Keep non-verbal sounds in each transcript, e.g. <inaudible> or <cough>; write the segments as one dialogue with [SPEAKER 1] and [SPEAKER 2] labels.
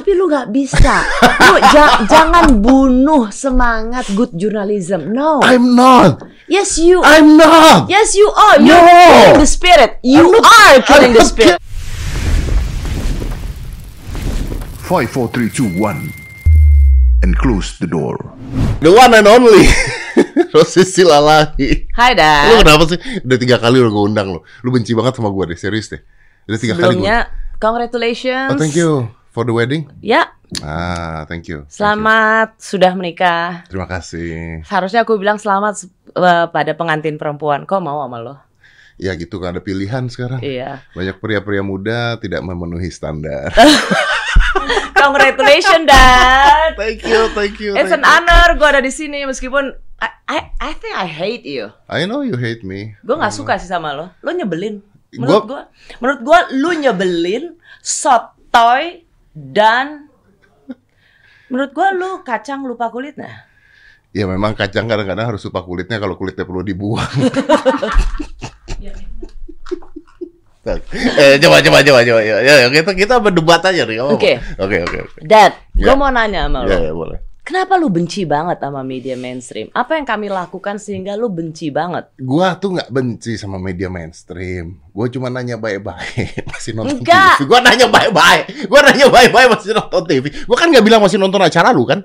[SPEAKER 1] Tapi lu nggak bisa. Lu ja- jangan bunuh semangat good journalism. No.
[SPEAKER 2] I'm not.
[SPEAKER 1] yes you.
[SPEAKER 2] I'm not.
[SPEAKER 1] yes you are. You're
[SPEAKER 2] No.
[SPEAKER 1] killing the spirit. You
[SPEAKER 2] not-
[SPEAKER 1] are killing the spirit.
[SPEAKER 3] Five, four, three, two, one, and close the door.
[SPEAKER 2] The one and only. <laughs> Rosi Silalahi.
[SPEAKER 1] Hai
[SPEAKER 2] Lu
[SPEAKER 1] Dad.
[SPEAKER 2] kenapa sih? Udah tiga kali udah gue undang lo. Lu benci banget sama gue deh, serius deh. Udah tiga kali gue.
[SPEAKER 1] Sebelumnya congratulations.
[SPEAKER 2] Oh, thank you for the wedding.
[SPEAKER 1] Ya,
[SPEAKER 2] Ah, thank you. Thank you.
[SPEAKER 1] selamat sudah menikah.
[SPEAKER 2] Terima kasih.
[SPEAKER 1] Seharusnya aku bilang selamat eh, pada pengantin perempuan. Kok mau sama lo?
[SPEAKER 2] Ya gitu kan ada pilihan sekarang.
[SPEAKER 1] Iya.
[SPEAKER 2] Banyak pria-pria muda tidak memenuhi standar. <laughs>
[SPEAKER 1] Congratulations, Dad.
[SPEAKER 2] thank you, thank you.
[SPEAKER 1] It's an
[SPEAKER 2] thank you.
[SPEAKER 1] honor gue ada di sini meskipun I, I I think I hate you.
[SPEAKER 2] I know you hate me.
[SPEAKER 1] Gue nggak suka sih sama lo. Lo nyebelin. Menurut gue, menurut gue lu nyebelin, sotoy dan menurut gue lu kacang lupa kulitnya.
[SPEAKER 2] Ya memang kacang kadang-kadang harus lupa kulitnya kalau kulitnya perlu dibuang. <laughs> eh coba coba coba coba ya, ya, kita kita berdebat aja nih.
[SPEAKER 1] Oke.
[SPEAKER 2] Oke oke oke.
[SPEAKER 1] Dad, gue
[SPEAKER 2] Ya.
[SPEAKER 1] mau nanya sama lo.
[SPEAKER 2] Ya ya boleh.
[SPEAKER 1] Kenapa lu benci banget sama media mainstream? Apa yang kami lakukan sehingga lu benci banget?
[SPEAKER 2] Gua tuh nggak benci sama media mainstream. Gua cuma nanya baik-baik <laughs> masih nonton
[SPEAKER 1] Enggak.
[SPEAKER 2] TV. Gua nanya baik-baik. Gua nanya baik-baik masih nonton TV. Gua kan nggak bilang masih nonton acara lu kan?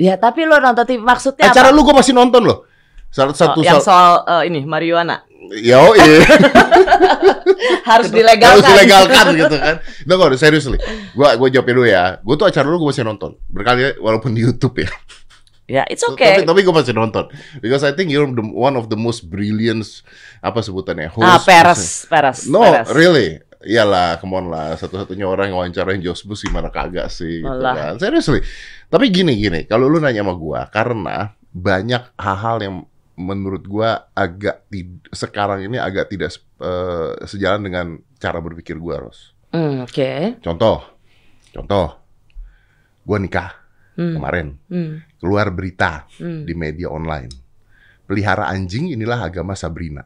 [SPEAKER 1] Ya tapi lu nonton TV maksudnya
[SPEAKER 2] Acara
[SPEAKER 1] apa?
[SPEAKER 2] lu gua masih nonton loh. Salah satu
[SPEAKER 1] Oh, yang
[SPEAKER 2] sal-
[SPEAKER 1] soal eh, ini marijuana
[SPEAKER 2] Yo, iya. <laughs>
[SPEAKER 1] harus
[SPEAKER 2] harus
[SPEAKER 1] dilegalkan.
[SPEAKER 2] dilegalkan gitu kan. Nah, kok seriously. Gua gua jawab dulu ya. Gua tuh acara lu gua masih nonton. Berkali walaupun di YouTube ya.
[SPEAKER 1] Ya, it's okay.
[SPEAKER 2] Tapi tapi gua masih nonton. Because I think you're the, one of the most brilliant apa sebutannya?
[SPEAKER 1] ah,
[SPEAKER 2] host.
[SPEAKER 1] Peres, Peres.
[SPEAKER 2] No,
[SPEAKER 1] Peres.
[SPEAKER 2] really. Iyalah, come on lah. Satu-satunya orang yang wawancarain Josh Bush gimana kagak sih gitu
[SPEAKER 1] Alah.
[SPEAKER 2] kan. Seriously. Tapi gini gini, kalau lu nanya sama gua karena banyak hal-hal yang menurut gua agak sekarang ini agak tidak eh, sejalan dengan cara berpikir gua, Ros.
[SPEAKER 1] Hmm, Oke.
[SPEAKER 2] Contoh. Contoh. Gua nikah
[SPEAKER 1] Hmm,
[SPEAKER 2] kemarin.
[SPEAKER 1] hmm,
[SPEAKER 2] Keluar berita
[SPEAKER 1] hmm.
[SPEAKER 2] di media online. Pelihara anjing inilah agama Sabrina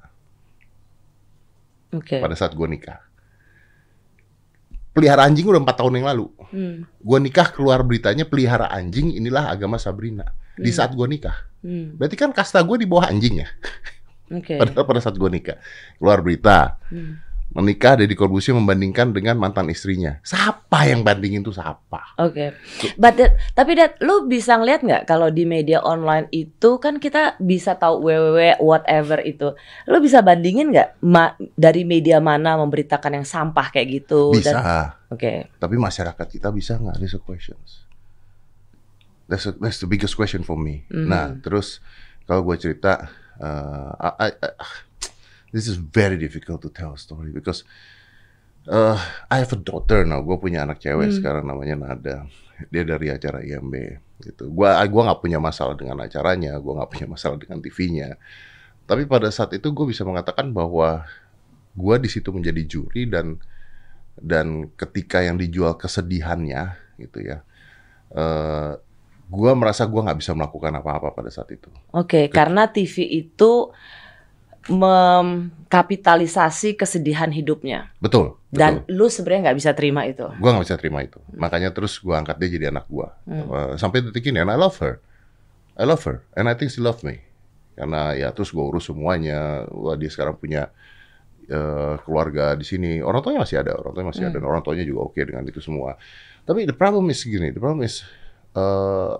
[SPEAKER 1] Oke.
[SPEAKER 2] pada saat gua nikah. Pelihara anjing udah empat tahun yang lalu.
[SPEAKER 1] Hmm,
[SPEAKER 2] Gua nikah keluar beritanya pelihara anjing inilah agama Sabrina. Di
[SPEAKER 1] Hmm.
[SPEAKER 2] saat gua nikah.
[SPEAKER 1] Hmm,
[SPEAKER 2] Berarti kan kasta gue di bawah anjing ya.
[SPEAKER 1] Oke. <laughs>
[SPEAKER 2] Padahal pada saat gua nikah. Keluar berita.
[SPEAKER 1] Hmm.
[SPEAKER 2] Menikah Deddy Corbuzier membandingkan dengan mantan istrinya. Siapa yang bandingin tuh siapa?
[SPEAKER 1] Oke, but that- tapi dat, lu bisa ngeliat nggak kalau di media online itu kan kita bisa tahu www whatever itu, lu bisa bandingin nggak ma- dari media mana memberitakan yang sampah kayak gitu?
[SPEAKER 2] Bisa.
[SPEAKER 1] Oke,
[SPEAKER 2] Tapi masyarakat kita bisa nggak? These questions. That's, a- that's the biggest question for me.
[SPEAKER 1] Mhm.
[SPEAKER 2] Nah, terus kalau gue cerita, uh, I, I- I- this is very difficult to tell a story because uh, I have a daughter now. Gue punya anak cewek
[SPEAKER 1] Hmm.
[SPEAKER 2] sekarang namanya Nada. Dia dari acara IMB gitu. Gua gua nggak punya masalah dengan acaranya, gua nggak punya masalah dengan TV-nya. Tapi pada saat itu gue bisa mengatakan bahwa gua di situ menjadi juri dan dan ketika yang dijual kesedihannya gitu ya, eh gua merasa gua nggak bisa melakukan apa-apa pada saat itu.
[SPEAKER 1] oke, karena TV itu memkapitalisasi kesedihan hidupnya
[SPEAKER 2] Betul. betul.
[SPEAKER 1] dan lu sebenarnya nggak bisa terima itu.
[SPEAKER 2] Gua nggak bisa terima itu. Makanya terus gua angkat dia jadi anak gua.
[SPEAKER 1] Hmm.
[SPEAKER 2] Eh, sampai detik ini, and I love her. I love her, and I think she love me. Karena ya terus gua urus semuanya. Wah dia sekarang punya eh, keluarga di sini. Orang tuanya masih ada, orang tuanya masih ada,
[SPEAKER 1] Hmm.
[SPEAKER 2] dan orang tuanya juga oke dengan itu semua. Tapi the problem is gini, the problem is eh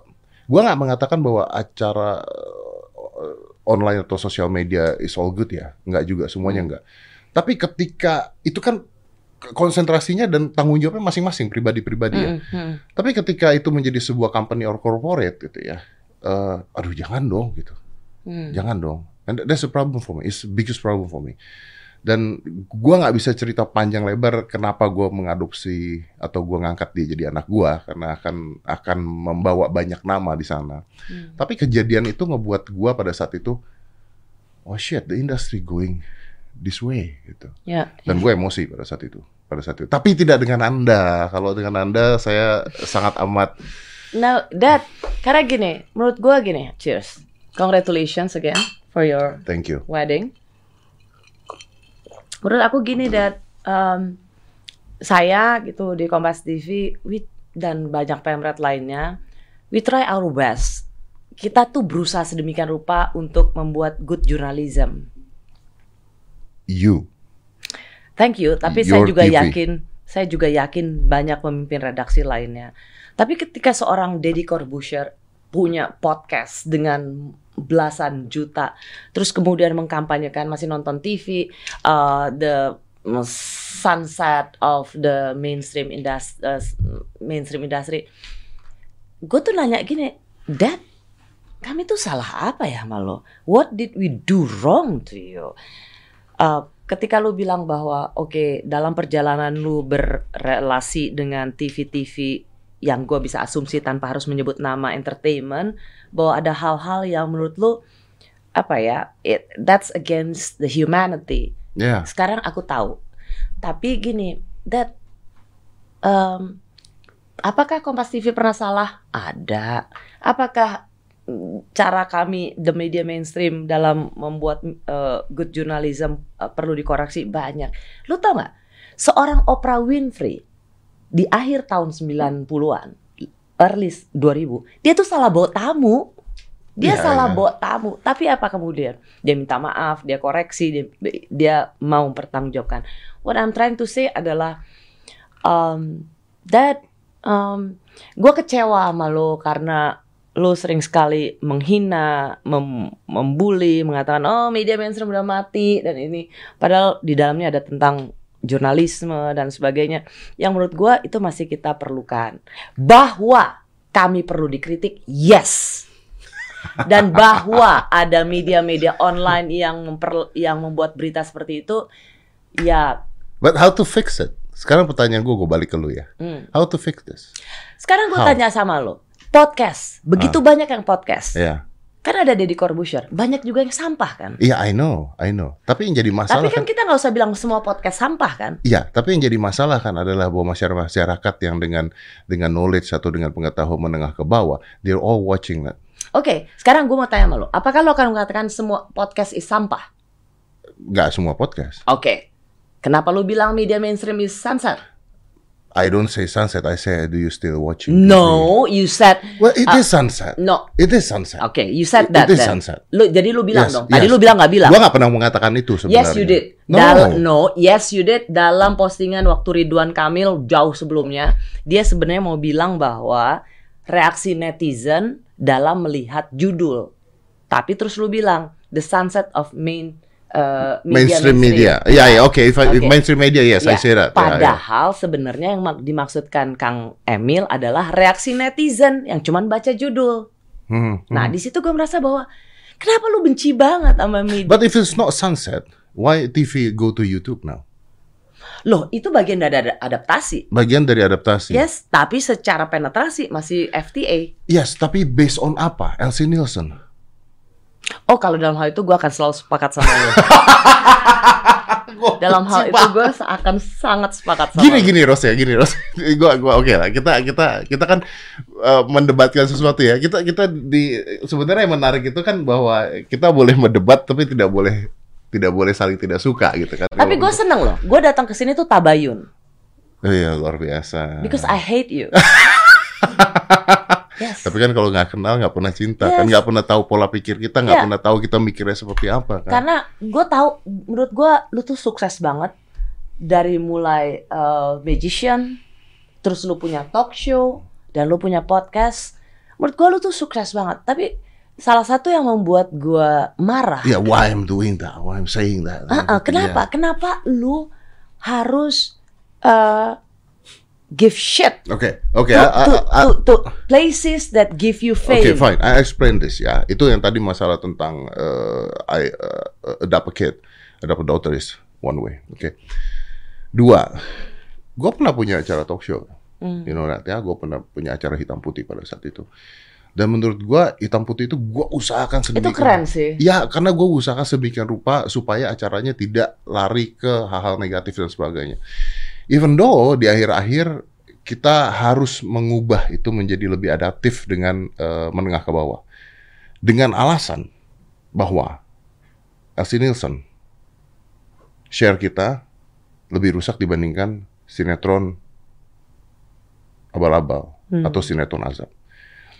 [SPEAKER 2] gua nggak mengatakan bahwa acara eh, online atau sosial media is all good ya, nggak juga semuanya
[SPEAKER 1] Hmm.
[SPEAKER 2] nggak. Tapi ketika itu kan konsentrasinya dan tanggung jawabnya masing-masing pribadi-pribadi ya.
[SPEAKER 1] Mm, mm.
[SPEAKER 2] Tapi ketika itu menjadi sebuah company or corporate gitu ya, eh, aduh jangan dong gitu,
[SPEAKER 1] Hmm.
[SPEAKER 2] jangan dong. And that's a problem for me, it's the biggest problem for me. Dan gua nggak bisa cerita panjang lebar kenapa gua mengadopsi atau gua ngangkat dia jadi anak gua karena akan akan membawa banyak nama di sana.
[SPEAKER 1] Hmm.
[SPEAKER 2] Tapi kejadian itu ngebuat gua pada saat itu, oh shit, the industry going this way gitu.
[SPEAKER 1] Ya,
[SPEAKER 2] Dan gue emosi pada saat itu. Pada saat itu. Tapi tidak dengan Anda. Kalau dengan Anda saya sangat amat
[SPEAKER 1] Now, that karena gini, menurut gua gini, cheers, congratulations again for your
[SPEAKER 2] thank you.
[SPEAKER 1] wedding. Menurut aku gini, dat um, saya gitu di Kompas TV, we dan banyak pemret lainnya, we try our best. Kita tuh berusaha sedemikian rupa untuk membuat good journalism.
[SPEAKER 2] You.
[SPEAKER 1] Thank you, tapi saya
[SPEAKER 2] Your
[SPEAKER 1] juga
[SPEAKER 2] TV.
[SPEAKER 1] yakin, saya juga yakin banyak pemimpin redaksi lainnya. Tapi ketika seorang Deddy Corbuzier punya podcast dengan belasan juta, terus kemudian mengkampanyekan masih nonton TV, uh, the sunset of the mainstream industry, mainstream industry, gue tuh nanya gini, Dad, kami tuh salah apa ya sama? What did we do wrong to you? Uh, ketika lu bilang bahwa oke dalam perjalanan lu berrelasi dengan TV-TV yang gue bisa asumsi tanpa harus menyebut nama entertainment bahwa ada hal-hal yang menurut lu apa ya it, that's against the humanity.
[SPEAKER 2] Ya.
[SPEAKER 1] sekarang aku tahu. Tapi gini that um, apakah Kompas TV pernah salah? Ada. Apakah cara kami the media mainstream dalam membuat uh, good journalism uh, perlu dikoreksi? Banyak. Lu tau nggak? Seorang Oprah Winfrey di akhir tahun 90-an early 2000 dia tuh salah bawa tamu. Dia
[SPEAKER 2] Iya,
[SPEAKER 1] salah
[SPEAKER 2] iya.
[SPEAKER 1] bawa tamu. Tapi apa kemudian? Dia minta maaf dia koreksi dia dia mau mempertanggungjawabkan. What I'm trying to say adalah um, that um, gue kecewa sama lo karena lo sering sekali menghina, mem membuli, mengatakan oh media mainstream udah mati dan ini. Padahal di dalamnya ada tentang jurnalisme dan sebagainya yang menurut gue itu masih kita perlukan bahwa kami perlu dikritik yes dan bahwa ada media-media online yang memper, yang membuat berita seperti itu ya
[SPEAKER 2] But how to fix it? Sekarang pertanyaan gue, gue balik ke lu ya.
[SPEAKER 1] hmm.
[SPEAKER 2] How to fix this?
[SPEAKER 1] sekarang gue tanya sama lo podcast begitu banyak yang podcast
[SPEAKER 2] Ya.
[SPEAKER 1] Kan ada Deddy Corbuzier banyak juga yang sampah kan
[SPEAKER 2] Iya, I know, I know. Tapi yang jadi masalah
[SPEAKER 1] tapi kan
[SPEAKER 2] kan,
[SPEAKER 1] kita nggak usah bilang semua podcast sampah kan
[SPEAKER 2] iya, tapi yang jadi masalah kan adalah bahwa masyarakat yang dengan dengan knowledge atau dengan pengetahuan menengah ke bawah, they're all watching that.
[SPEAKER 1] Oke, sekarang gue mau tanya sama lo, apakah lo akan mengatakan semua podcast is sampah?
[SPEAKER 2] Nggak semua podcast.
[SPEAKER 1] Oke, kenapa lo bilang media mainstream is sunset?
[SPEAKER 2] I don't say sunset, I say do you still watching?
[SPEAKER 1] No, you said
[SPEAKER 2] TV? Well, it is sunset.
[SPEAKER 1] no.
[SPEAKER 2] It is sunset.
[SPEAKER 1] Oke, you said that.
[SPEAKER 2] it is
[SPEAKER 1] then.
[SPEAKER 2] sunset.
[SPEAKER 1] Lo, jadi lo bilang
[SPEAKER 2] Yes,
[SPEAKER 1] dong. Tadi
[SPEAKER 2] yes.
[SPEAKER 1] lo bilang nggak bilang?
[SPEAKER 2] Gua nggak pernah mengatakan itu sebenarnya.
[SPEAKER 1] Yes, you did.
[SPEAKER 2] No.
[SPEAKER 1] Dal- no, yes, you did. Dalam postingan waktu Ridwan Kamil jauh sebelumnya, dia sebenarnya mau bilang bahwa reaksi netizen dalam melihat judul. Tapi terus lu bilang the sunset of main uh, media
[SPEAKER 2] mainstream media. Ya, ya, oke.
[SPEAKER 1] Oke.
[SPEAKER 2] mainstream media, yes,
[SPEAKER 1] Ya,
[SPEAKER 2] I say that.
[SPEAKER 1] Padahal sebenarnya yang mak- dimaksudkan Kang Emil adalah reaksi netizen yang cuman baca judul.
[SPEAKER 2] Hmm, hmm.
[SPEAKER 1] Nah, di situ gue merasa bahwa kenapa lu benci banget sama media?
[SPEAKER 2] But if it's not sunset, why TV go to YouTube now?
[SPEAKER 1] Loh, itu bagian dari ada- adaptasi.
[SPEAKER 2] Bagian dari adaptasi.
[SPEAKER 1] Yes, tapi secara penetrasi masih FTA.
[SPEAKER 2] Yes, tapi based on apa? Elsie Nielsen.
[SPEAKER 1] Oh, kalau dalam hal itu gue akan selalu sepakat sama lo. <laughs> dalam hal itu gue akan sangat sepakat sama
[SPEAKER 2] Gini
[SPEAKER 1] lo.
[SPEAKER 2] gini Ros ya, gini Ros. <laughs> gua gua oke lah. Kita kita kita kan uh, mendebatkan sesuatu ya. Kita kita di sebenarnya yang menarik itu kan bahwa kita boleh mendebat tapi tidak boleh tidak boleh saling tidak suka gitu kan.
[SPEAKER 1] Tapi gue seneng loh. Gue datang ke sini tuh tabayun.
[SPEAKER 2] Oh iya luar biasa.
[SPEAKER 1] Because I hate you. <laughs> yes.
[SPEAKER 2] Tapi kan kalau nggak kenal nggak pernah cinta kan
[SPEAKER 1] Yes.
[SPEAKER 2] nggak pernah tahu pola pikir kita nggak
[SPEAKER 1] Yeah.
[SPEAKER 2] pernah tahu kita mikirnya seperti apa kan.
[SPEAKER 1] Karena gue tahu, menurut gue lu tuh sukses banget dari mulai uh, magician, terus lu punya talk show dan lu punya podcast. Menurut gue lu tuh sukses banget. Tapi salah satu yang membuat gue marah.
[SPEAKER 2] Yeah, why I'm doing that? Why I'm saying that?
[SPEAKER 1] Ah, ah, kenapa? Kenapa lu harus uh, give shit
[SPEAKER 2] Oke, oke.
[SPEAKER 1] to,
[SPEAKER 2] I- I- I-
[SPEAKER 1] to, to places that give you
[SPEAKER 2] Oke,
[SPEAKER 1] fame?
[SPEAKER 2] fine. I explain this ya. Itu yang tadi masalah tentang uh, I uh, adopt a kid, adopt a daughter is one way. Oke. Dua, gue pernah punya acara talk show.
[SPEAKER 1] Hmm.
[SPEAKER 2] You know that ya. Gue pernah punya acara hitam putih pada saat itu. Dan menurut gue hitam putih itu gue usahakan
[SPEAKER 1] Itu
[SPEAKER 2] sedemikian.
[SPEAKER 1] keren sih.
[SPEAKER 2] Ya, karena gue usahakan sedemikian rupa supaya acaranya tidak lari ke hal-hal negatif dan sebagainya. Even though di akhir-akhir kita harus mengubah itu menjadi lebih adaptif dengan eh, menengah ke bawah. Dengan alasan bahwa Elsie Nielsen share kita lebih rusak dibandingkan sinetron abal-abal
[SPEAKER 1] Hmm.
[SPEAKER 2] atau sinetron azab.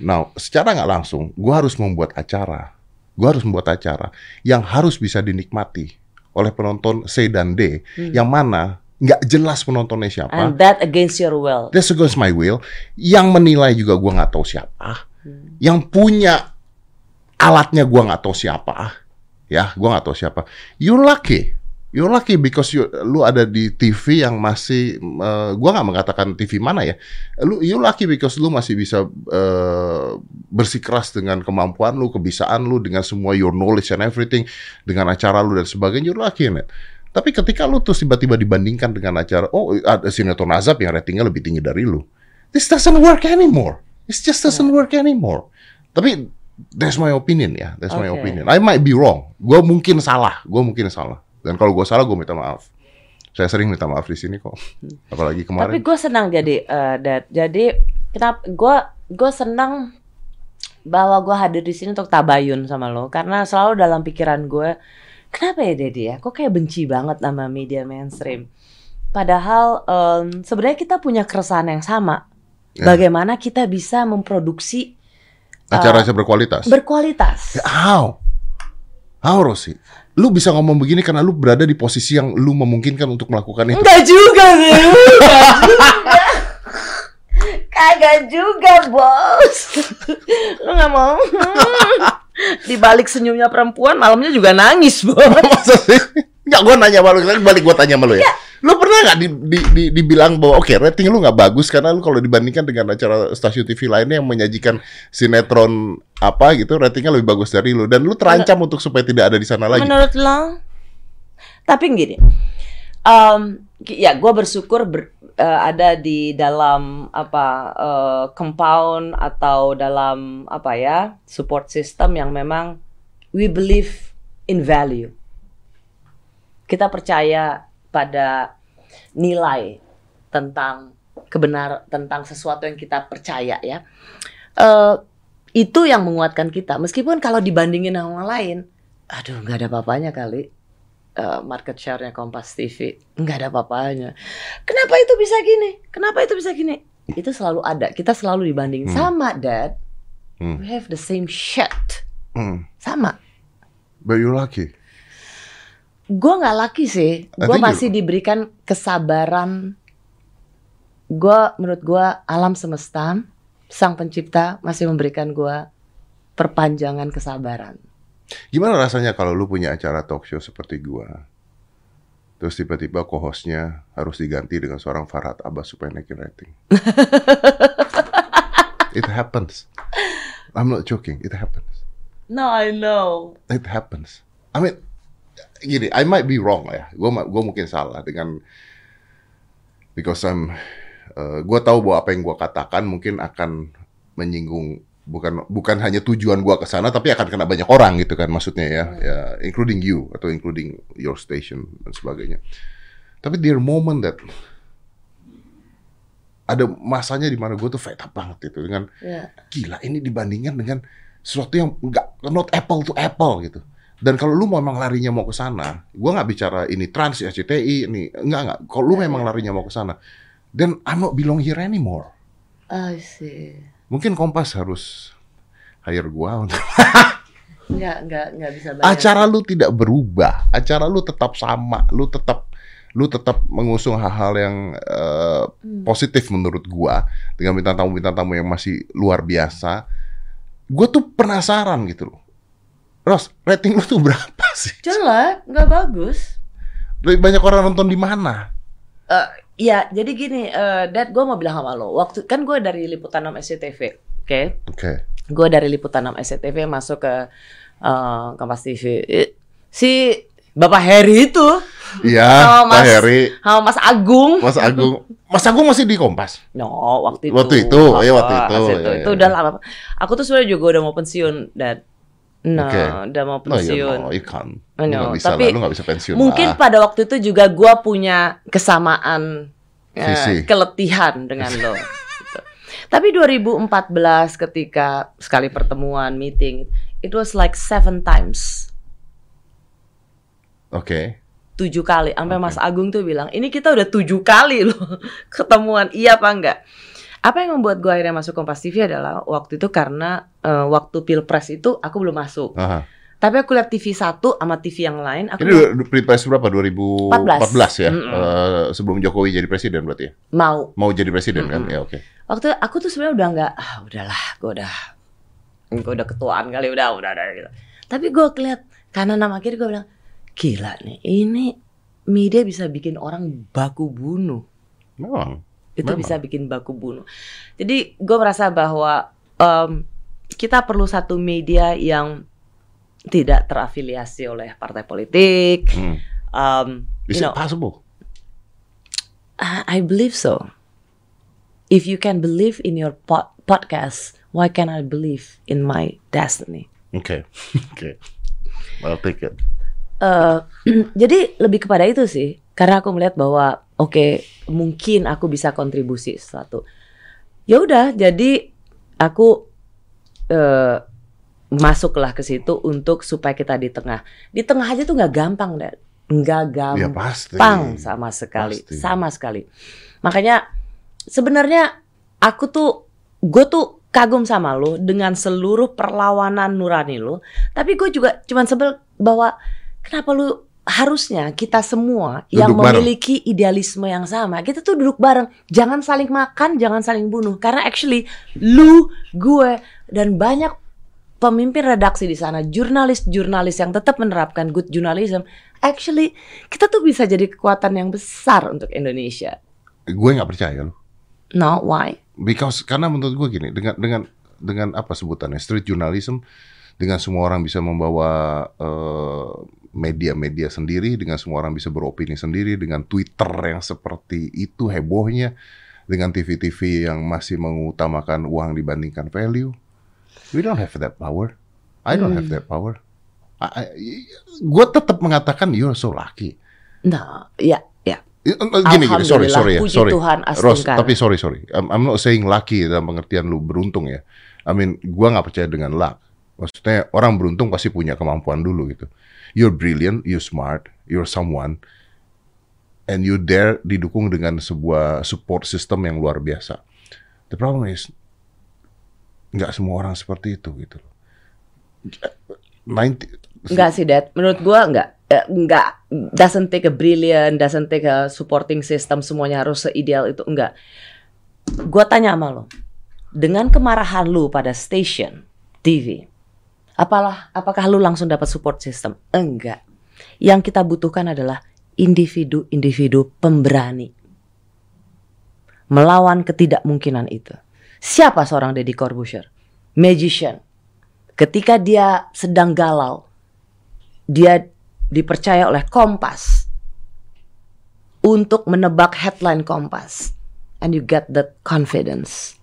[SPEAKER 2] Nah, secara nggak langsung, gue harus membuat acara. Gue harus membuat acara yang harus bisa dinikmati oleh penonton C dan D,
[SPEAKER 1] Hmm.
[SPEAKER 2] yang mana nggak jelas penontonnya siapa.
[SPEAKER 1] And that against your will.
[SPEAKER 2] That's against my will. Yang menilai juga gue nggak tahu siapa.
[SPEAKER 1] Hmm.
[SPEAKER 2] Yang punya alatnya gue nggak tahu siapa. Ya, gue nggak tahu siapa. You're lucky. You're lucky because you, lu ada di TV yang masih, eh, gua nggak mengatakan TV mana ya. Lu you lucky because lu masih bisa eh, bersikeras dengan kemampuan lu, kebisaan lu, dengan semua your knowledge and everything, dengan acara lu dan sebagainya. You're lucky in it. Tapi ketika lu terus tiba-tiba dibandingkan dengan acara, oh ada sinetron azab yang ratingnya lebih tinggi dari lu. This doesn't work anymore. It just doesn't work anymore. Tapi that's my opinion ya. That's my
[SPEAKER 1] Oke.
[SPEAKER 2] opinion. I might be wrong. Gue mungkin salah. Gue mungkin salah. Dan kalau gue salah, gue minta maaf. Saya sering minta maaf di sini kok. <laughs> Apalagi
[SPEAKER 1] Tapi
[SPEAKER 2] kemarin.
[SPEAKER 1] gue senang jadi eh, Dad. Jadi kenapa gue gue senang bahwa gue hadir di sini untuk tabayun sama lo karena selalu dalam pikiran gue kenapa ya Dedi ya kok kayak benci banget sama media mainstream padahal em, sebenarnya kita punya keresahan yang sama
[SPEAKER 2] Ya.
[SPEAKER 1] bagaimana kita bisa memproduksi
[SPEAKER 2] Acara-acara berkualitas.
[SPEAKER 1] berkualitas
[SPEAKER 2] How? How, Rosi? Lu bisa ngomong begini karena lu berada di posisi yang lu memungkinkan untuk melakukan itu.
[SPEAKER 1] Enggak juga sih, enggak juga. <laughs> Kagak juga, bos. Lu nggak mau? <laughs> Di balik senyumnya perempuan, malamnya juga nangis, bos. <laughs>
[SPEAKER 2] Sih? Enggak, gue nanya sama lu, kan balik gue tanya sama lu ya. Lu pernah nggak di, di, di- dibilang bahwa oke rating lu nggak bagus karena lu kalau dibandingkan dengan acara stasiun TV lainnya yang menyajikan sinetron apa gitu ratingnya lebih bagus dari lu dan lu terancam untuk supaya tidak ada di sana lagi.
[SPEAKER 1] Menurut lo? Tapi gini, em, ya gue bersyukur ber- eh, ada di dalam apa eh, compound atau dalam apa ya support system yang memang we believe in value. Kita percaya pada nilai tentang kebenar tentang sesuatu yang kita percaya ya. Eh, itu yang menguatkan kita. Meskipun kalau dibandingin sama yang lain, aduh nggak ada apa-apanya kali eh, market share-nya Kompas TV nggak ada apa-apanya. Kenapa itu bisa gini? Kenapa itu bisa gini? Itu selalu ada. Kita selalu dibandingin
[SPEAKER 2] Hmm.
[SPEAKER 1] sama Dad.
[SPEAKER 2] Hmm.
[SPEAKER 1] We have the same shit.
[SPEAKER 2] Hmm.
[SPEAKER 1] Sama.
[SPEAKER 2] But you're lucky.
[SPEAKER 1] Gue nggak laki sih. Gue masih diberikan kesabaran. Gue menurut gue alam semesta, sang pencipta masih memberikan gue perpanjangan kesabaran.
[SPEAKER 2] Gimana rasanya kalau lu punya acara talk show seperti gua? Terus tiba-tiba co-hostnya harus diganti dengan seorang Farhad Abbas supaya naikin rating. <laughs> It happens. I'm not joking. It happens.
[SPEAKER 1] No, I know.
[SPEAKER 2] It happens. I mean, gini, I might be wrong lah ya. Gue gua mungkin salah dengan because I'm, uh, gue tahu bahwa apa yang gue katakan mungkin akan menyinggung bukan bukan hanya tujuan gue ke sana, tapi akan kena banyak orang gitu kan maksudnya ya, ya including you atau including your station dan sebagainya. Tapi there moment that ada masanya di mana gue tuh fed up banget itu dengan
[SPEAKER 1] Ya.
[SPEAKER 2] gila ini dibandingkan dengan sesuatu yang nggak not apple to apple gitu. Dan kalau lu memang larinya mau ke sana, gua nggak bicara ini trans SCTI ini enggak enggak. Kalau lu memang larinya mau ke sana, then I'm not belong here anymore.
[SPEAKER 1] I see.
[SPEAKER 2] Mungkin Kompas harus hire gua untuk <laughs>
[SPEAKER 1] Nggak, nggak, nggak bisa bayar.
[SPEAKER 2] acara lu tidak berubah, acara lu tetap sama, lu tetap lu tetap mengusung hal-hal yang eh,
[SPEAKER 1] Hmm.
[SPEAKER 2] positif menurut gua dengan bintang tamu bintang tamu yang masih luar biasa. Gue tuh penasaran gitu loh. Ros, rating lu tuh berapa sih?
[SPEAKER 1] Jelek, nggak bagus.
[SPEAKER 2] Lebih banyak orang nonton di mana?
[SPEAKER 1] Eh, ya, jadi gini, eh Dad, gue mau bilang sama lo. Waktu kan gue dari liputan 6 SCTV, oke?
[SPEAKER 2] Oke.
[SPEAKER 1] Gue dari liputan 6 SCTV masuk ke eh Kompas TV. Eh, Si Bapak Heri itu,
[SPEAKER 2] Iya,
[SPEAKER 1] Oh,
[SPEAKER 2] Pak. Heri,
[SPEAKER 1] sama Mas Agung.
[SPEAKER 2] Mas Agung. Mas Agung masih di Kompas.
[SPEAKER 1] No, waktu itu.
[SPEAKER 2] Waktu itu, ya, waktu itu,
[SPEAKER 1] pas
[SPEAKER 2] ya,
[SPEAKER 1] itu
[SPEAKER 2] ya,
[SPEAKER 1] udah
[SPEAKER 2] ya.
[SPEAKER 1] lama. Aku tuh sebenarnya juga udah mau pensiun, Dad. No,
[SPEAKER 2] Oke.
[SPEAKER 1] udah mau
[SPEAKER 2] No,
[SPEAKER 1] pensiun.
[SPEAKER 2] you, no, you can't. Lu
[SPEAKER 1] know,
[SPEAKER 2] nggak bisa
[SPEAKER 1] tapi
[SPEAKER 2] lah, lu nggak bisa pensiun
[SPEAKER 1] Mungkin
[SPEAKER 2] lah.
[SPEAKER 1] pada waktu itu juga gua punya kesamaan eh,
[SPEAKER 2] Visi.
[SPEAKER 1] keletihan dengan lo. <laughs> gitu. Tapi 2014 ketika sekali pertemuan meeting, it was like seven times,
[SPEAKER 2] Oke.
[SPEAKER 1] tujuh kali. Sampai
[SPEAKER 2] Oke.
[SPEAKER 1] Mas Agung tuh bilang, ini kita udah tujuh kali loh <laughs> ketemuan. Iya apa enggak? Apa yang membuat gue akhirnya masuk Kompas TV adalah waktu itu karena eh, waktu pilpres itu aku belum masuk.
[SPEAKER 2] Aha.
[SPEAKER 1] Tapi aku lihat TV satu sama TV yang lain. Aku
[SPEAKER 2] Ini pilpres berapa? 2014 ya?
[SPEAKER 1] Mm-mm.
[SPEAKER 2] Eh, sebelum Jokowi jadi presiden berarti ya?
[SPEAKER 1] mau.
[SPEAKER 2] Mau jadi presiden kan?
[SPEAKER 1] Mm-mm.
[SPEAKER 2] Ya oke.
[SPEAKER 1] Waktu aku tuh sebenarnya udah nggak, ah udahlah, gue udah, gue udah ketuaan kali, udah, udah, udah gitu. Tapi gue keliat kanan sama kiri gue bilang, gila nih, ini media bisa bikin orang baku bunuh.
[SPEAKER 2] Memang.
[SPEAKER 1] Itu
[SPEAKER 2] Memang.
[SPEAKER 1] bisa bikin baku bunuh. Jadi gue merasa bahwa em, kita perlu satu media yang tidak terafiliasi oleh partai politik.
[SPEAKER 2] Hmm.
[SPEAKER 1] Um,
[SPEAKER 2] Is
[SPEAKER 1] you
[SPEAKER 2] it
[SPEAKER 1] know,
[SPEAKER 2] possible?
[SPEAKER 1] I I believe so. If you can believe in your pod podcast, why can't I believe in my destiny?
[SPEAKER 2] Oke. Oke. I'll take it.
[SPEAKER 1] Eh, <clears throat> jadi lebih kepada itu sih, karena aku melihat bahwa oke mungkin aku bisa kontribusi sesuatu. Ya udah, jadi aku eh masuklah ke situ untuk supaya kita di tengah. Di tengah aja tuh nggak gampang, Dad. Nggak
[SPEAKER 2] Ya
[SPEAKER 1] gampang
[SPEAKER 2] pasti.
[SPEAKER 1] sama sekali,
[SPEAKER 2] Pasti.
[SPEAKER 1] sama sekali. Makanya sebenarnya aku tuh gue tuh kagum sama lo dengan seluruh perlawanan nurani lo. Tapi gue juga cuman sebel bahwa kenapa lu harusnya kita semua yang
[SPEAKER 2] Duduk bareng.
[SPEAKER 1] memiliki idealisme yang sama, kita tuh duduk bareng, jangan saling makan, jangan saling bunuh. Karena actually lu, gue dan banyak pemimpin redaksi di sana, jurnalis-jurnalis yang tetap menerapkan good journalism, actually kita tuh bisa jadi kekuatan yang besar untuk Indonesia.
[SPEAKER 2] Gue nggak percaya loh.
[SPEAKER 1] No, why?
[SPEAKER 2] Because karena menurut gue gini dengan dengan dengan apa sebutannya street journalism dengan semua orang bisa membawa eh, media-media sendiri dengan semua orang bisa beropini sendiri dengan Twitter yang seperti itu hebohnya dengan TV-TV yang masih mengutamakan uang dibandingkan value. We don't have that power. I don't have that power. Gue tetap mengatakan you're so lucky.
[SPEAKER 1] No, ya, ya.
[SPEAKER 2] gini gini sorry sorry ya sorry.
[SPEAKER 1] Tuhan,
[SPEAKER 2] Ros, tapi sorry sorry. I'm, I'm not saying lucky dalam pengertian lu beruntung ya. I mean gua nggak percaya dengan luck maksudnya orang beruntung pasti punya kemampuan dulu gitu you're brilliant you're smart you're someone and you dare didukung dengan sebuah support system yang luar biasa the problem is nggak semua orang seperti itu gitu loh 90
[SPEAKER 1] Enggak sih, Dad. Menurut gua enggak. Eh, enggak doesn't take a brilliant, doesn't take a supporting system semuanya harus seideal itu enggak. Gua tanya sama lo. Dengan kemarahan lu pada station TV, apalah apakah lu langsung dapat support system? Enggak. Yang kita butuhkan adalah individu-individu pemberani melawan ketidakmungkinan itu. Siapa seorang Deddy Corbuzier? Magician. Ketika dia sedang galau, dia dipercaya oleh Kompas untuk menebak headline Kompas. And you get that confidence.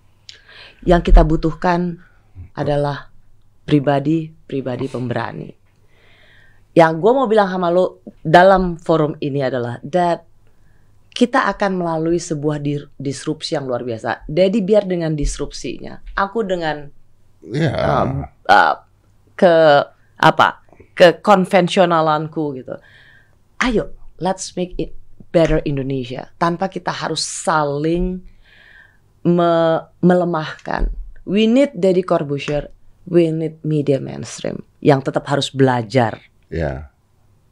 [SPEAKER 1] Yang kita butuhkan adalah pribadi-pribadi pemberani. Yang gue mau bilang sama lo dalam forum ini adalah that kita akan melalui sebuah disrupsi yang luar biasa. Jadi biar dengan disrupsinya, aku dengan
[SPEAKER 2] ya
[SPEAKER 1] um, uh, ke apa ke konvensionalanku gitu. Ayo, let's make it better Indonesia tanpa kita harus saling me- melemahkan. We need Deddy Corbuzier, we need media mainstream yang tetap harus belajar.
[SPEAKER 2] Ya.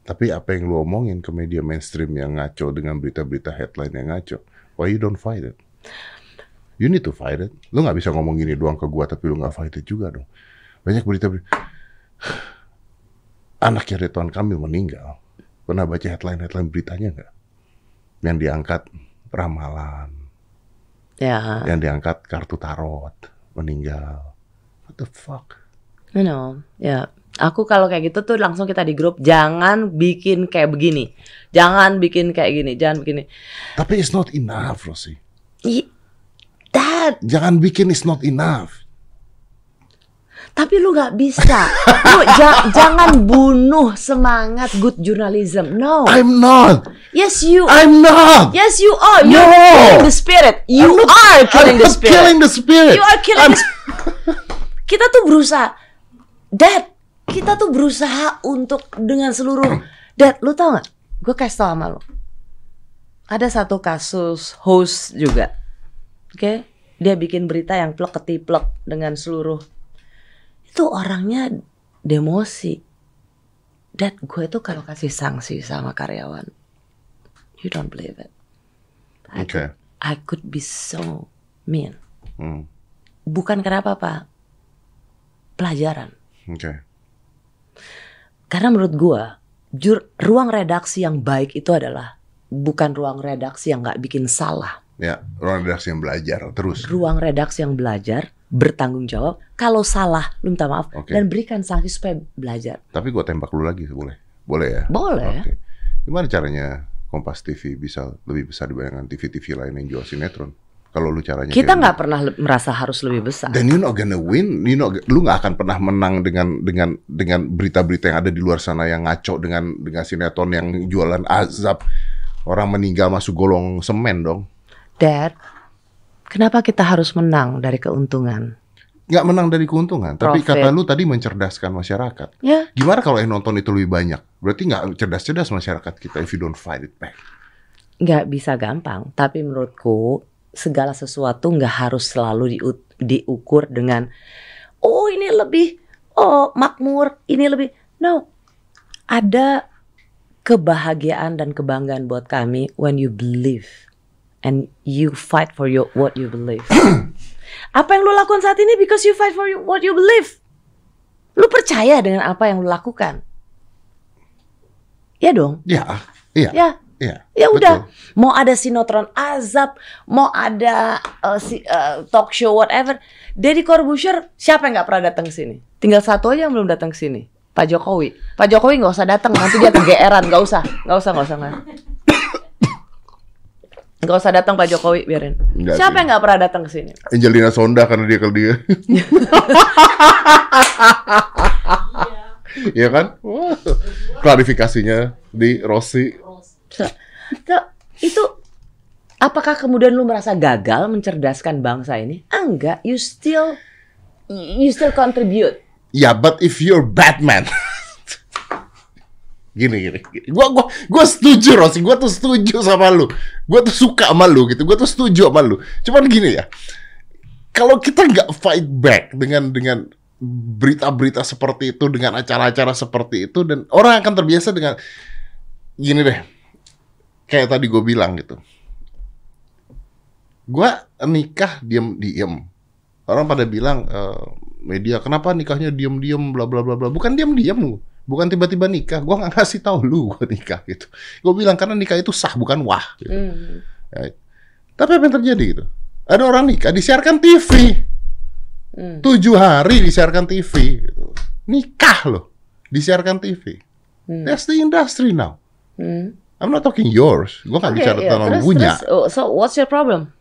[SPEAKER 2] Tapi apa yang lu omongin ke media mainstream yang ngaco dengan berita-berita headline yang ngaco? Why you don't fight it? You need to fight it. Lu nggak bisa ngomong gini doang ke gua tapi lu nggak fight it juga dong. Banyak berita <sighs> Anaknya Ridwan Kamil meninggal. Pernah baca headline-headline beritanya nggak? Yang diangkat ramalan,
[SPEAKER 1] Ya,
[SPEAKER 2] yang diangkat kartu tarot, meninggal. The fuck?
[SPEAKER 1] you know, ya. Aku kalau kayak gitu tuh langsung kita di grup jangan bikin kayak begini. Jangan bikin kayak gini, jangan begini.
[SPEAKER 2] Tapi it's not enough, Rosie.
[SPEAKER 1] I- Dad,
[SPEAKER 2] Jangan bikin it's not enough.
[SPEAKER 1] Tapi lu nggak bisa. Lu ja- jangan bunuh semangat good journalism. No.
[SPEAKER 2] I'm not.
[SPEAKER 1] yes you.
[SPEAKER 2] I'm not.
[SPEAKER 1] yes you are. You're
[SPEAKER 2] No.
[SPEAKER 1] killing the spirit. You
[SPEAKER 2] I'm not-
[SPEAKER 1] are killing
[SPEAKER 2] I'm
[SPEAKER 1] the spirit.
[SPEAKER 2] killing the spirit.
[SPEAKER 1] You are killing
[SPEAKER 2] I'm-
[SPEAKER 1] the <laughs> Kita tuh berusaha. Dad, kita tuh berusaha untuk dengan seluruh. <clears throat> Dad, lu tau nggak? Gue kasih tau sama lu. Ada satu kasus host juga. Oke. dia bikin berita yang plek ketiplek dengan seluruh itu orangnya demosi. Dad, gue tuh kalau kasih sanksi sama karyawan, you don't believe it. I,
[SPEAKER 2] Oke.
[SPEAKER 1] could, I could be so mean.
[SPEAKER 2] Hmm.
[SPEAKER 1] Bukan kenapa pak, pelajaran.
[SPEAKER 2] Oke.
[SPEAKER 1] Karena menurut gua, jur, ruang redaksi yang baik itu adalah bukan ruang redaksi yang nggak bikin salah.
[SPEAKER 2] Ya, orang redaksi yang belajar terus.
[SPEAKER 1] Ruang redaksi yang belajar, bertanggung jawab. Kalau salah, lu minta maaf
[SPEAKER 2] Oke.
[SPEAKER 1] dan berikan sanksi supaya belajar.
[SPEAKER 2] Tapi gue tembak lu lagi, boleh? Boleh ya?
[SPEAKER 1] Boleh.
[SPEAKER 2] Oke. Gimana caranya Kompas TV bisa lebih besar dibandingkan TV-TV lain yang jual sinetron? Kalau lu caranya
[SPEAKER 1] Kita nggak pernah merasa harus lebih besar.
[SPEAKER 2] Dan you not gonna win, you not, lu nggak akan pernah menang dengan dengan dengan berita-berita yang ada di luar sana yang ngaco dengan dengan sinetron yang jualan azab orang meninggal masuk golong semen dong.
[SPEAKER 1] Dad, kenapa kita harus menang dari keuntungan?
[SPEAKER 2] Nggak menang dari keuntungan, tapi
[SPEAKER 1] Profit.
[SPEAKER 2] kata lu tadi mencerdaskan masyarakat.
[SPEAKER 1] Ya,
[SPEAKER 2] Gimana kalau yang nonton itu lebih banyak? Berarti nggak cerdas-cerdas masyarakat kita if you don't fight it back.
[SPEAKER 1] nggak bisa gampang. Tapi menurutku segala sesuatu nggak harus selalu diu- diukur dengan oh ini lebih oh makmur, ini lebih no. Ada kebahagiaan dan kebanggaan buat kami when you believe and you fight for your what you believe. <clears throat> apa yang lu lakukan saat ini because you fight for you- what you believe. Lu percaya dengan apa yang lu lakukan? Ya dong.
[SPEAKER 2] Ya, iya,
[SPEAKER 1] Ya,
[SPEAKER 2] iya.
[SPEAKER 1] Ya udah,
[SPEAKER 2] betul.
[SPEAKER 1] mau ada sinetron azab, mau ada uh, si- uh, talk show whatever. Deddy Corbuzier siapa yang nggak pernah datang ke sini? Tinggal satu aja yang belum datang ke sini. Pak Jokowi. Pak Jokowi nggak usah datang, nanti dia kegeeran. Nggak usah, nggak usah, nggak usah nggak. Nggak usah datang Pak Jokowi, biarin.
[SPEAKER 2] Nggak
[SPEAKER 1] siapa
[SPEAKER 2] sih.
[SPEAKER 1] yang nggak pernah datang ke sini?
[SPEAKER 2] Angelina Sonda karena dia kalau dia. <laughs> Iya kan? Wah, Klarifikasinya di Rossi.
[SPEAKER 1] Itu apakah kemudian lu merasa gagal mencerdaskan bangsa ini? Ah, Enggak, you still you still contribute.
[SPEAKER 2] Ya, but if you're Batman. <laughs> gini gini, gini. Gua gua gua setuju Rossi, gua tuh setuju sama lu. Gua tuh suka sama lu gitu. Gua tuh setuju sama lu. Cuman gini ya. Kalau kita nggak fight back dengan dengan berita-berita seperti itu dengan acara-acara seperti itu dan orang akan terbiasa dengan gini deh. Kayak tadi gue bilang gitu. Gua nikah diam-diam. Orang pada bilang eh, media kenapa nikahnya diam-diam bla bla bla bla. Bukan diam-diam lu. Bukan tiba-tiba nikah. Gua nggak ngasih tahu lu <laughs> gua nikah gitu. Gue bilang karena nikah itu sah bukan wah. Gitu.
[SPEAKER 1] Hmm.
[SPEAKER 2] Ya. Tapi apa yang terjadi gitu? Ada orang nikah disiarkan TV.
[SPEAKER 1] Hmm.
[SPEAKER 2] Tujuh hari disiarkan TV. gitu. Nikah loh. Disiarkan TV.
[SPEAKER 1] Hmm.
[SPEAKER 2] That's the industry now.
[SPEAKER 1] Hmm.
[SPEAKER 2] I'm not talking yours. Gue nggak
[SPEAKER 1] Oke,
[SPEAKER 2] bicara
[SPEAKER 1] iya.
[SPEAKER 2] tentang
[SPEAKER 1] Terus-
[SPEAKER 2] punya.
[SPEAKER 1] terus, oh, so what's your problem?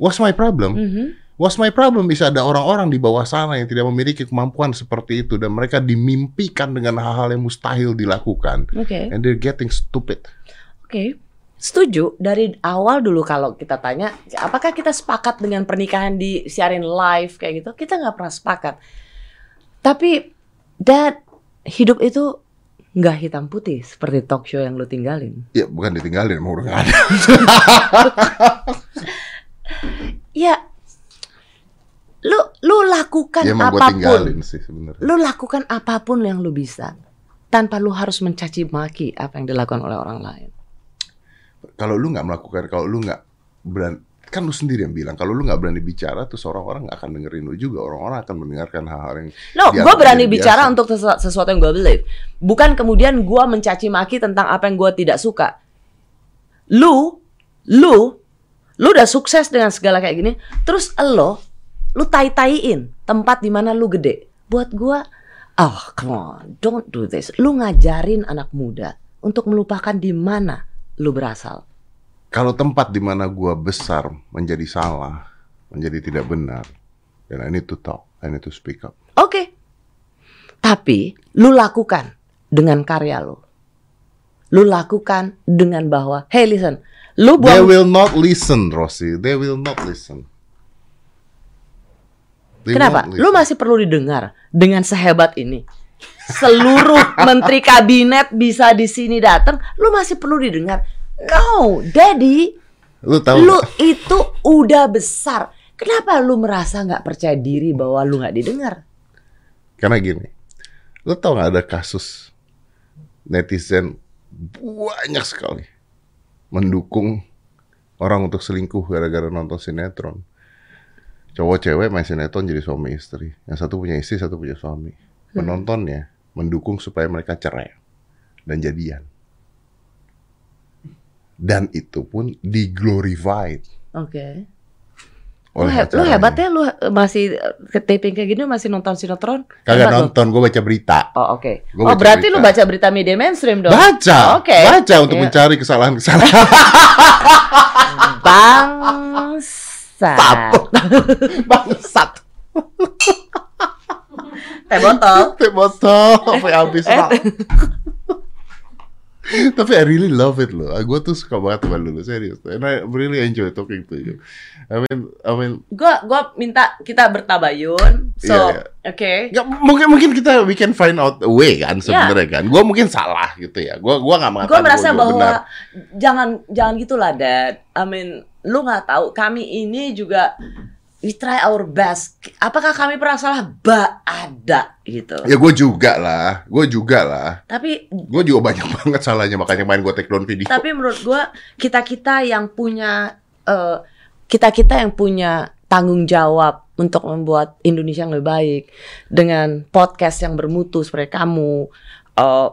[SPEAKER 2] What's my problem?
[SPEAKER 1] Mhm.
[SPEAKER 2] What's my problem? Bisa ada orang-orang di bawah sana yang tidak memiliki kemampuan seperti itu dan mereka dimimpikan dengan hal-hal yang mustahil dilakukan.
[SPEAKER 1] Oke,
[SPEAKER 2] And they're getting stupid.
[SPEAKER 1] oke. Setuju dari awal dulu kalau kita tanya, apakah kita sepakat dengan pernikahan di siarin live kayak gitu? Kita nggak pernah sepakat. Tapi, Dad, hidup itu nggak hitam putih seperti talk show yang lu tinggalin.
[SPEAKER 2] Ya bukan ditinggalin, mau udah ada. <laughs>
[SPEAKER 1] Ya, lu lu lakukan
[SPEAKER 2] ya
[SPEAKER 1] apa
[SPEAKER 2] pun. sih sebenarnya.
[SPEAKER 1] Lu lakukan apa pun yang lu bisa tanpa lu harus mencaci maki apa yang dilakukan oleh orang lain.
[SPEAKER 2] Kalau lu nggak melakukan, kalau lu nggak berani, kan lu sendiri yang bilang kalau lu nggak berani bicara, terus orang-orang nggak akan dengerin lu juga. Orang-orang akan mendengarkan hal-hal yang
[SPEAKER 1] No, gue berani
[SPEAKER 2] jadi
[SPEAKER 1] bicara
[SPEAKER 2] biasa.
[SPEAKER 1] untuk sesu- sesuatu yang gue believe. Bukan kemudian gue mencaci maki tentang apa yang gue tidak suka. Lu, lu, lu udah sukses dengan segala kayak gini. Terus lo, lu tai-taiin tempat di mana lu gede. Buat gue, oh come on, don't do this. Lu ngajarin anak muda untuk melupakan di mana lu berasal.
[SPEAKER 2] Kalau tempat di mana gua besar menjadi salah, menjadi tidak benar, then I need to talk, I need to speak up.
[SPEAKER 1] Oke. Tapi lu lakukan dengan karya lu. Lu lakukan dengan bahwa, hey listen, lu
[SPEAKER 2] They
[SPEAKER 1] buang
[SPEAKER 2] will not listen, Rossi. They will not listen. They
[SPEAKER 1] Kenapa?
[SPEAKER 2] won't
[SPEAKER 1] Lu
[SPEAKER 2] listen.
[SPEAKER 1] masih perlu didengar dengan sehebat ini. Seluruh <laughs> menteri kabinet bisa di sini datang, lu masih perlu didengar. No, Daddy,
[SPEAKER 2] Lu tahu
[SPEAKER 1] lu
[SPEAKER 2] nggak?
[SPEAKER 1] itu udah besar. Kenapa lu merasa nggak percaya diri bahwa lu nggak didengar?
[SPEAKER 2] Karena gini, lo tau gak ada kasus netizen banyak sekali mendukung orang untuk selingkuh gara-gara nonton sinetron. Cowok cewek main sinetron jadi suami istri. Yang satu punya istri, satu punya suami. Penontonnya mendukung supaya mereka cerai dan jadian. Dan itu pun diglorified
[SPEAKER 1] Oke. Lu,
[SPEAKER 2] oleh
[SPEAKER 1] he- lu hebat ya, lu masih ke taping kayak gini masih nonton sinetron?
[SPEAKER 2] Kagak nonton, gue baca berita.
[SPEAKER 1] Oh oke.
[SPEAKER 2] Gua
[SPEAKER 1] Oh berarti
[SPEAKER 2] berita.
[SPEAKER 1] lu baca berita media mainstream dong?
[SPEAKER 2] Baca,
[SPEAKER 1] Oke.
[SPEAKER 2] baca untuk
[SPEAKER 1] Iya.
[SPEAKER 2] mencari kesalahan-kesalahan. <laughs>
[SPEAKER 1] Bangsat.
[SPEAKER 2] Bangsat.
[SPEAKER 1] Teh botol.
[SPEAKER 2] Teh botol sampai habis Pak. <laughs> Tapi I really love it loh. Gue tuh suka banget sama lu, serius. And I really enjoy talking to you. I mean, I mean,
[SPEAKER 1] Gua gua minta kita bertabayun. So,
[SPEAKER 2] Iya,
[SPEAKER 1] oke.
[SPEAKER 2] ya, mungkin mungkin kita we can find out a way kan sebenarnya kan. Gue mungkin salah gitu ya. Gue gua nggak mengatakan
[SPEAKER 1] Gue merasa
[SPEAKER 2] gua
[SPEAKER 1] bahwa
[SPEAKER 2] benar.
[SPEAKER 1] jangan jangan gitulah Dad. I mean, lu nggak tahu kami ini juga we try our best. Apakah kami pernah salah? Ba ada gitu.
[SPEAKER 2] Ya gue juga lah, gue juga lah.
[SPEAKER 1] Tapi
[SPEAKER 2] Gue juga banyak <laughs> banget salahnya makanya main gue take down video.
[SPEAKER 1] tapi menurut gua kita kita yang punya kita kita yang punya tanggung jawab untuk membuat Indonesia yang lebih baik dengan podcast yang bermutu seperti kamu eh,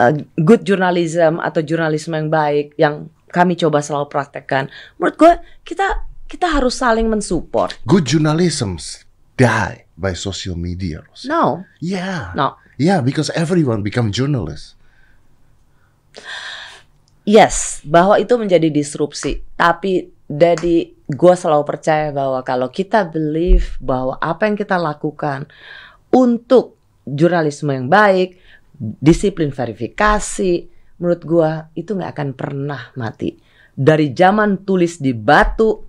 [SPEAKER 1] eh, good journalism atau jurnalisme yang baik yang kami coba selalu praktekkan menurut gua kita kita harus saling mensupport
[SPEAKER 2] Good journalisms die by social media. Ros.
[SPEAKER 1] no
[SPEAKER 2] Yeah.
[SPEAKER 1] no
[SPEAKER 2] Yeah, because everyone become journalist.
[SPEAKER 1] Yes, bahwa itu menjadi disrupsi. Tapi dari gue selalu percaya bahwa kalau kita believe bahwa apa yang kita lakukan untuk jurnalisme yang baik, disiplin verifikasi, menurut gue itu nggak akan pernah mati. Dari zaman tulis di batu,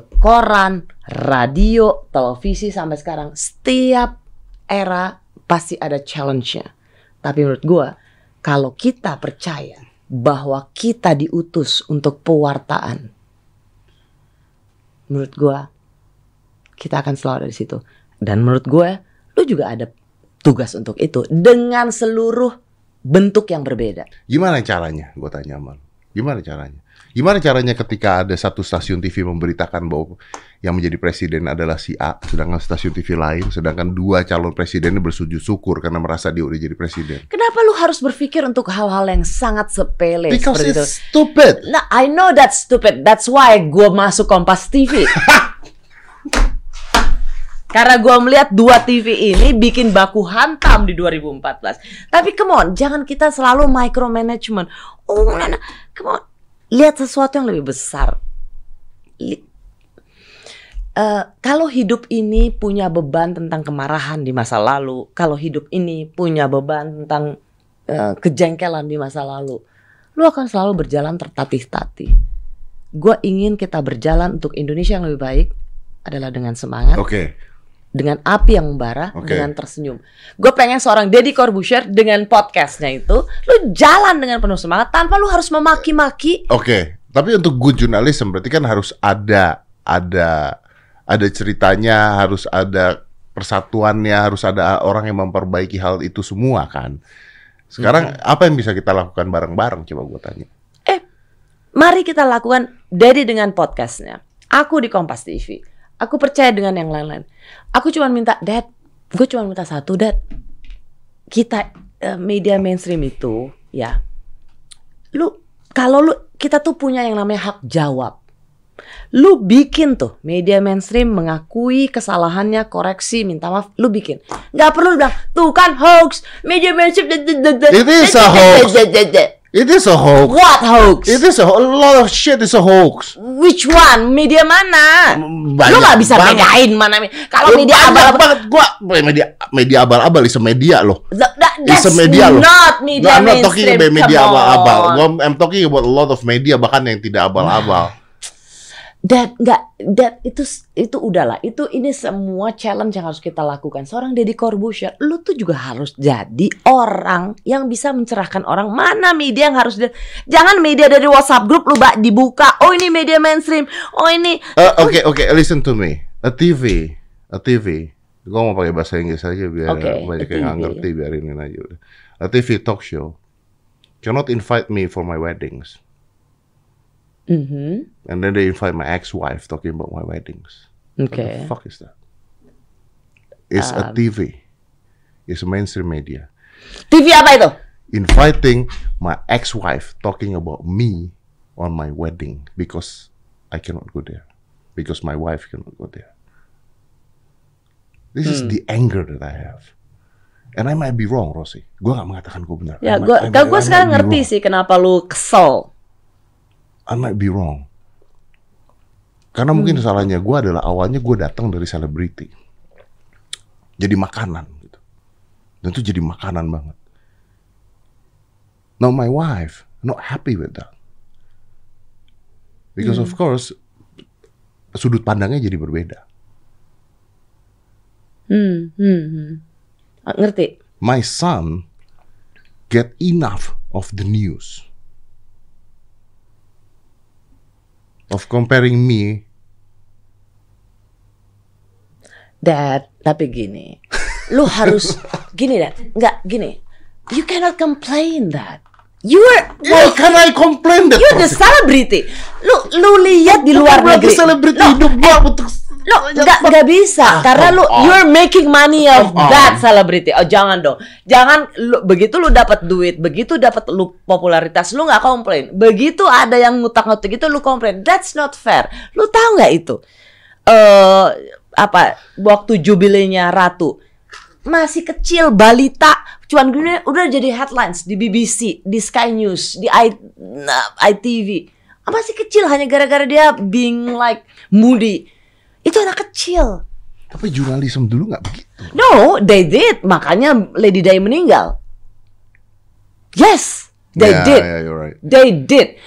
[SPEAKER 1] koran, radio, televisi sampai sekarang, setiap era pasti ada challenge-nya. Tapi menurut gue, kalau kita percaya bahwa kita diutus untuk pewartaan, menurut gue kita akan selalu ada di situ. Dan menurut gue, lu juga ada tugas untuk itu dengan seluruh bentuk yang berbeda.
[SPEAKER 2] Gimana caranya? Gue tanya sama lu. Gimana caranya? Gimana caranya ketika ada satu stasiun TV memberitakan bahwa yang menjadi presiden adalah si A, sedangkan stasiun TV lain, sedangkan dua calon presidennya bersujud syukur karena merasa dia udah jadi presiden.
[SPEAKER 1] Kenapa lu harus berpikir untuk hal-hal yang sangat sepele
[SPEAKER 2] Because
[SPEAKER 1] seperti itu?
[SPEAKER 2] it's stupid.
[SPEAKER 1] Nah, I know that's stupid. That's why gue masuk Kompas TV. <laughs> Karena gue melihat dua TV ini bikin baku hantam di 2014. Tapi come on, jangan kita selalu micromanagement. Oh, nah. come on. Lihat sesuatu yang lebih besar. Eh, kalau hidup ini punya beban tentang kemarahan di masa lalu, kalau hidup ini punya beban tentang eh, kejengkelan di masa lalu, lu akan selalu berjalan tertatih-tatih. Gue ingin kita berjalan untuk Indonesia yang lebih baik adalah dengan semangat,
[SPEAKER 2] Oke.
[SPEAKER 1] Dengan api yang membara,
[SPEAKER 2] Oke.
[SPEAKER 1] dengan tersenyum. Gue pengen seorang Deddy Corbuzier dengan podcastnya itu, lu jalan dengan penuh semangat tanpa lu harus memaki-maki.
[SPEAKER 2] Oke, tapi untuk good journalism berarti kan harus ada ada ada ceritanya, harus ada persatuannya, harus ada orang yang memperbaiki hal itu semua kan. Sekarang apa yang bisa kita lakukan bareng-bareng coba gue tanya.
[SPEAKER 1] Eh, mari kita lakukan Deddy dengan podcastnya. Aku di Kompas TV. Aku percaya dengan yang lain-lain. Aku cuma minta, Dad, gue cuma minta satu, Dad. Kita eh, media mainstream itu, ya, lu kalau lu kita tuh punya yang namanya hak jawab. Lu bikin tuh media mainstream mengakui kesalahannya, koreksi, minta maaf, lu bikin. Nggak perlu lu bilang, tuh kan hoax, media mainstream.
[SPEAKER 2] It is a hoax. It is a hoax.
[SPEAKER 1] What hoax?
[SPEAKER 2] It is a, a lot of shit is a hoax.
[SPEAKER 1] Which one? Media mana?
[SPEAKER 2] Banyak
[SPEAKER 1] Lu nggak bisa
[SPEAKER 2] banget.
[SPEAKER 1] bedain mana kalau media abal-abal.
[SPEAKER 2] banget gua media media abal-abal is a media loh.
[SPEAKER 1] Th- that- That's
[SPEAKER 2] a media loh.
[SPEAKER 1] not media
[SPEAKER 2] No, I'm not talking about media abal-abal. Gua- I'm talking about a lot of media bahkan yang tidak abal-abal.
[SPEAKER 1] Dad, nggak, Dad itu itu udahlah. Itu ini semua challenge yang harus kita lakukan. Seorang Deddy Corbuzier, lu tuh juga harus jadi orang yang bisa mencerahkan orang. Mana media yang harus jangan media dari WhatsApp grup lu bak dibuka. Oh ini media mainstream. Oh ini
[SPEAKER 2] Eh, Oke oke, listen to me. A TV, a TV. Gue mau pakai bahasa Inggris aja biar
[SPEAKER 1] Oke,
[SPEAKER 2] banyak yang nggak ngerti biarinin aja udah. A TV talk show cannot invite me for my weddings,
[SPEAKER 1] Mhm.
[SPEAKER 2] and then they invite my ex-wife talking about my weddings.
[SPEAKER 1] Oke.
[SPEAKER 2] What the fuck is that? It's a TV. It's a mainstream media.
[SPEAKER 1] TV apa itu?
[SPEAKER 2] Inviting my ex-wife talking about me on my wedding because I cannot go there. Because my wife cannot go there. This is the anger that I have. And I might be wrong, Rosie. Gue gak mengatakan gue benar.
[SPEAKER 1] Ya, gue
[SPEAKER 2] might
[SPEAKER 1] sekarang ngerti
[SPEAKER 2] wrong.
[SPEAKER 1] sih kenapa lu kesel.
[SPEAKER 2] I might be wrong. Karena mungkin salahnya gue adalah awalnya gue datang dari selebriti. Jadi makanan gitu. Dan itu jadi makanan banget. Now my wife not happy with that. Because of course sudut pandangnya jadi berbeda.
[SPEAKER 1] Hmm, hmm, hmm. Ngerti?
[SPEAKER 2] My son get enough of the news. Of comparing me
[SPEAKER 1] Dad, tapi gini. Lu harus <laughs> gini, Dad. Enggak, gini. You cannot complain that. You are
[SPEAKER 2] Why can I complain that?
[SPEAKER 1] you're the celebrity. Lu lu lihat di luar negeri. Lu-
[SPEAKER 2] hidup gua untuk
[SPEAKER 1] Lo nggak nggak bisa karena lu
[SPEAKER 2] come on.
[SPEAKER 1] you're making money of
[SPEAKER 2] Come on.
[SPEAKER 1] that celebrity. Oh jangan dong, jangan lu, begitu lu dapat duit, begitu dapat lu popularitas, lu nggak komplain. Begitu ada yang ngutang-ngutang gitu lu komplain. That's not fair. Lu tahu nggak itu? Eh apa waktu jubilenya Ratu masih kecil balita cuman gini udah jadi headlines di BBC, di Sky News, di I, nah, ITV. Masih kecil hanya gara-gara dia being like moody. Itu anak kecil.
[SPEAKER 2] Tapi jurnalisme dulu nggak begitu.
[SPEAKER 1] No, they did. Makanya Lady Di meninggal. Yes, they
[SPEAKER 2] Yeah,
[SPEAKER 1] did.
[SPEAKER 2] yeah, you're right.
[SPEAKER 1] They did.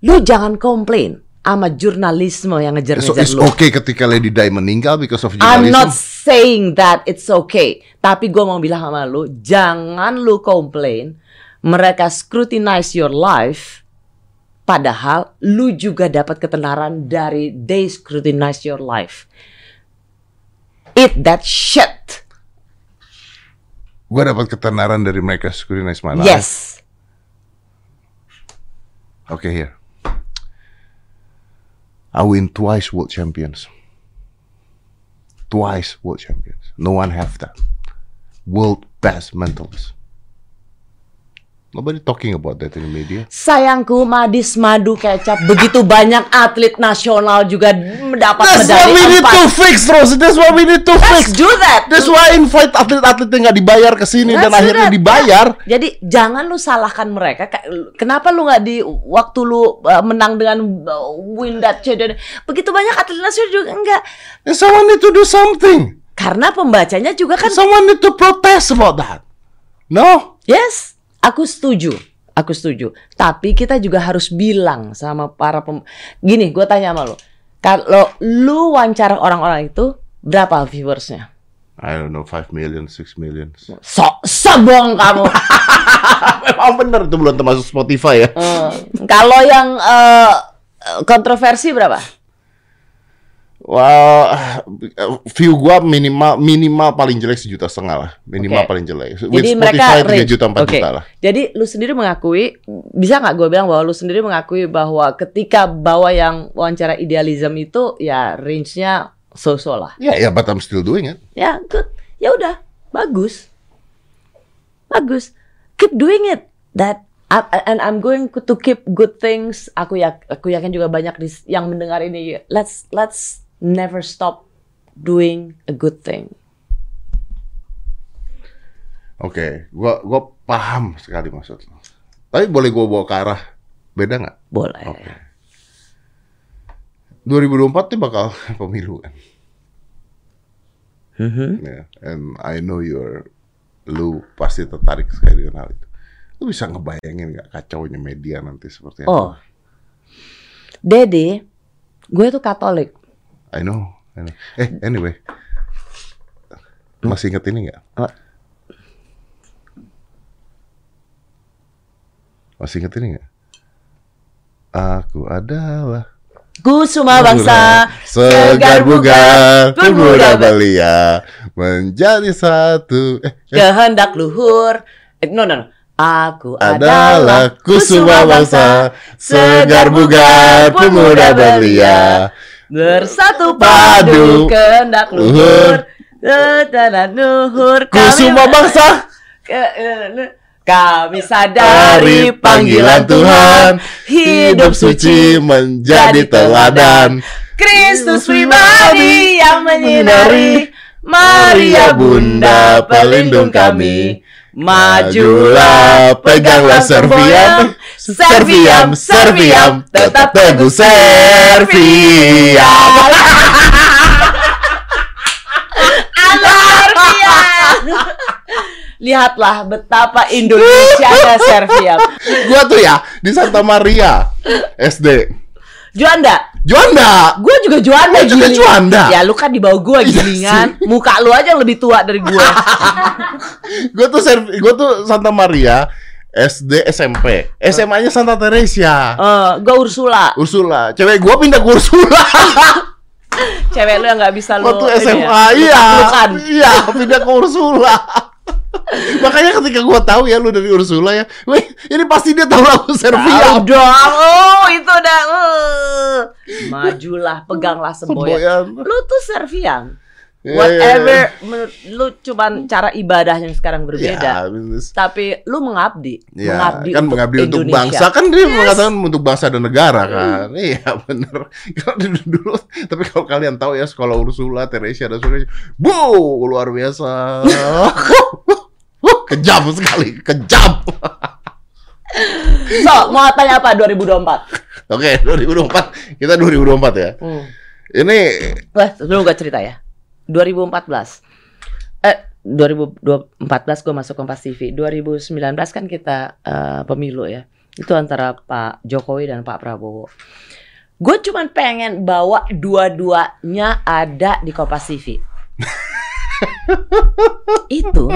[SPEAKER 1] Lu jangan komplain sama jurnalisme yang
[SPEAKER 2] So
[SPEAKER 1] ngejar-ngejar
[SPEAKER 2] it's
[SPEAKER 1] lu.
[SPEAKER 2] okay ketika Lady Di meninggal because of
[SPEAKER 1] I'm
[SPEAKER 2] journalism.
[SPEAKER 1] not saying that it's okay. Tapi gue mau bilang sama lu, jangan lu komplain. Mereka scrutinize your life. Padahal lu juga dapat ketenaran dari they scrutinize your life. Eat that shit.
[SPEAKER 2] Gua dapat ketenaran dari mereka scrutinize my life.
[SPEAKER 1] Yes.
[SPEAKER 2] Okay, here. I win twice world champions. Twice world champions. No one have that. World best mentalist. Nobody talking about that in the media.
[SPEAKER 1] Sayangku Madis Madu Kecap begitu banyak atlet nasional juga mendapat
[SPEAKER 2] That's what
[SPEAKER 1] medali
[SPEAKER 2] we need
[SPEAKER 1] empat.
[SPEAKER 2] to fix, Rose. That's what we need to
[SPEAKER 1] Let's
[SPEAKER 2] fix.
[SPEAKER 1] do that.
[SPEAKER 2] That's why invite atlet-atlet yang nggak dibayar ke sini dan akhirnya
[SPEAKER 1] that.
[SPEAKER 2] dibayar.
[SPEAKER 1] Jadi jangan lu salahkan mereka. Ka- Kenapa lu nggak di waktu lu uh, menang dengan uh, win that dan- begitu banyak atlet nasional juga enggak.
[SPEAKER 2] And someone need to do something.
[SPEAKER 1] Karena pembacanya juga kan
[SPEAKER 2] Someone need to protest about that. No?
[SPEAKER 1] Yes, aku setuju. Aku setuju. Tapi kita juga harus bilang sama para pem... Gini, gue tanya sama lu. Kalau lu wawancara orang-orang itu, berapa viewersnya?
[SPEAKER 2] I don't know, 5 million, 6 million.
[SPEAKER 1] Sok sebong kamu. <laughs>
[SPEAKER 2] Memang bener itu belum termasuk Spotify ya.
[SPEAKER 1] Hmm. Kalau yang eh, kontroversi berapa?
[SPEAKER 2] Wah, view gua minimal minimal paling jelek sejuta setengah lah. Minimal
[SPEAKER 1] Oke.
[SPEAKER 2] paling jelek. With
[SPEAKER 1] Jadi
[SPEAKER 2] Spotify
[SPEAKER 1] mereka
[SPEAKER 2] 3
[SPEAKER 1] range.
[SPEAKER 2] juta 4
[SPEAKER 1] Oke.
[SPEAKER 2] juta lah.
[SPEAKER 1] Jadi lu sendiri mengakui, bisa nggak gue bilang bahwa lu sendiri mengakui bahwa ketika bawa yang wawancara idealism itu ya range-nya so-so lah.
[SPEAKER 2] Ya, ya, but I'm still doing it.
[SPEAKER 1] Ya, good. Ya udah, bagus. Bagus. Keep doing it. That and I'm going to keep good things. Aku ya aku yakin juga banyak di- yang mendengar ini. Let's let's never stop doing a good thing.
[SPEAKER 2] Oke, gua gua paham sekali maksud lo. Tapi boleh gua bawa ke arah beda nggak?
[SPEAKER 1] Boleh.
[SPEAKER 2] Oke. 2024 tuh bakal <laughs> pemilu kan.
[SPEAKER 1] Mhm.
[SPEAKER 2] Ya, and I know you're lu pasti tertarik sekali dengan hal itu. Lu bisa ngebayangin nggak kacaunya media nanti seperti apa?
[SPEAKER 1] Oh. Dede, Gue tuh Katolik.
[SPEAKER 2] I know, I know. Eh, anyway. Masih inget ini nggak? Masih inget ini nggak? Aku adalah
[SPEAKER 1] Kusuma bangsa,
[SPEAKER 2] segar bugar, pemuda belia, menjadi satu. Eh, eh,
[SPEAKER 1] kehendak luhur. Eh, no, no, no. Aku
[SPEAKER 2] adalah kusuma bangsa, segar bugar, pemuda belia.
[SPEAKER 1] Bersatu
[SPEAKER 2] Padu,
[SPEAKER 1] padu kehendak luhur. Kehendak luhur. kami-
[SPEAKER 2] Kusuma bangsa,
[SPEAKER 1] Kami sadari panggilan Tuhan,
[SPEAKER 2] hidup suci menjadi teladan.
[SPEAKER 1] Kristus pribadi yang menyinari, Maria Bunda pelindung kami. Majulah, peganglah serviam, serviam, serviam, tetap teguh serviam. <laughs> Lihatlah betapa Indonesia serviam.
[SPEAKER 2] Gua tuh ya di Santa Maria SD.
[SPEAKER 1] Juanda,
[SPEAKER 2] Juanda.
[SPEAKER 1] Gue juga Juanda
[SPEAKER 2] Lu juga. Juanda?
[SPEAKER 1] Ya lu kan di bawah gue
[SPEAKER 2] Iya
[SPEAKER 1] gilingan Muka lu aja yang lebih tua dari gue <laughs>
[SPEAKER 2] Gue tuh gua tuh Santa Maria SD SMP. SMA-nya Santa Teresia.
[SPEAKER 1] uh, Gue Ursula
[SPEAKER 2] Ursula. Cewek gua pindah ke Ursula. <laughs>
[SPEAKER 1] Cewek lu yang gak bisa lu
[SPEAKER 2] Waktu SMA
[SPEAKER 1] ya,
[SPEAKER 2] iya. Iya, pindah ke Ursula. <laughs> Makanya ketika gua tahu ya lu dari Ursula ya, wih, ini pasti dia tahu lagu
[SPEAKER 1] Tahu
[SPEAKER 2] Serviam.
[SPEAKER 1] dong Oh itu udah uh. Majulah Peganglah semboyan
[SPEAKER 2] Semboyan.
[SPEAKER 1] Lu tuh servian
[SPEAKER 2] Iya,
[SPEAKER 1] Whatever menurut Lu cuman cara ibadah yang sekarang berbeda
[SPEAKER 2] Ya, bener.
[SPEAKER 1] Tapi lu mengabdi
[SPEAKER 2] Ya,
[SPEAKER 1] Mengabdi
[SPEAKER 2] kan
[SPEAKER 1] untuk
[SPEAKER 2] mengabdi untuk
[SPEAKER 1] Indonesia.
[SPEAKER 2] bangsa kan dia mengatakan untuk bangsa dan negara kan. Iya <laughs> bener. Kalau dulu, dulu tapi kalau kalian tahu ya sekolah Ursula, Teresia dan sebagainya, bu luar biasa. <laughs> kejam sekali, kejam.
[SPEAKER 1] So mau tanya apa 2024
[SPEAKER 2] Oke, 2024 kita 2024 ya.
[SPEAKER 1] hmm.
[SPEAKER 2] Ini
[SPEAKER 1] Wah, sebelum gue cerita ya. 2014. Eh, 2014 gue masuk Kompas TV. 2019 kan kita eh, pemilu ya. Itu antara Pak Jokowi dan Pak Prabowo. Gue cuman pengen bawa dua-duanya ada di Kompas TV. <laughs> Itu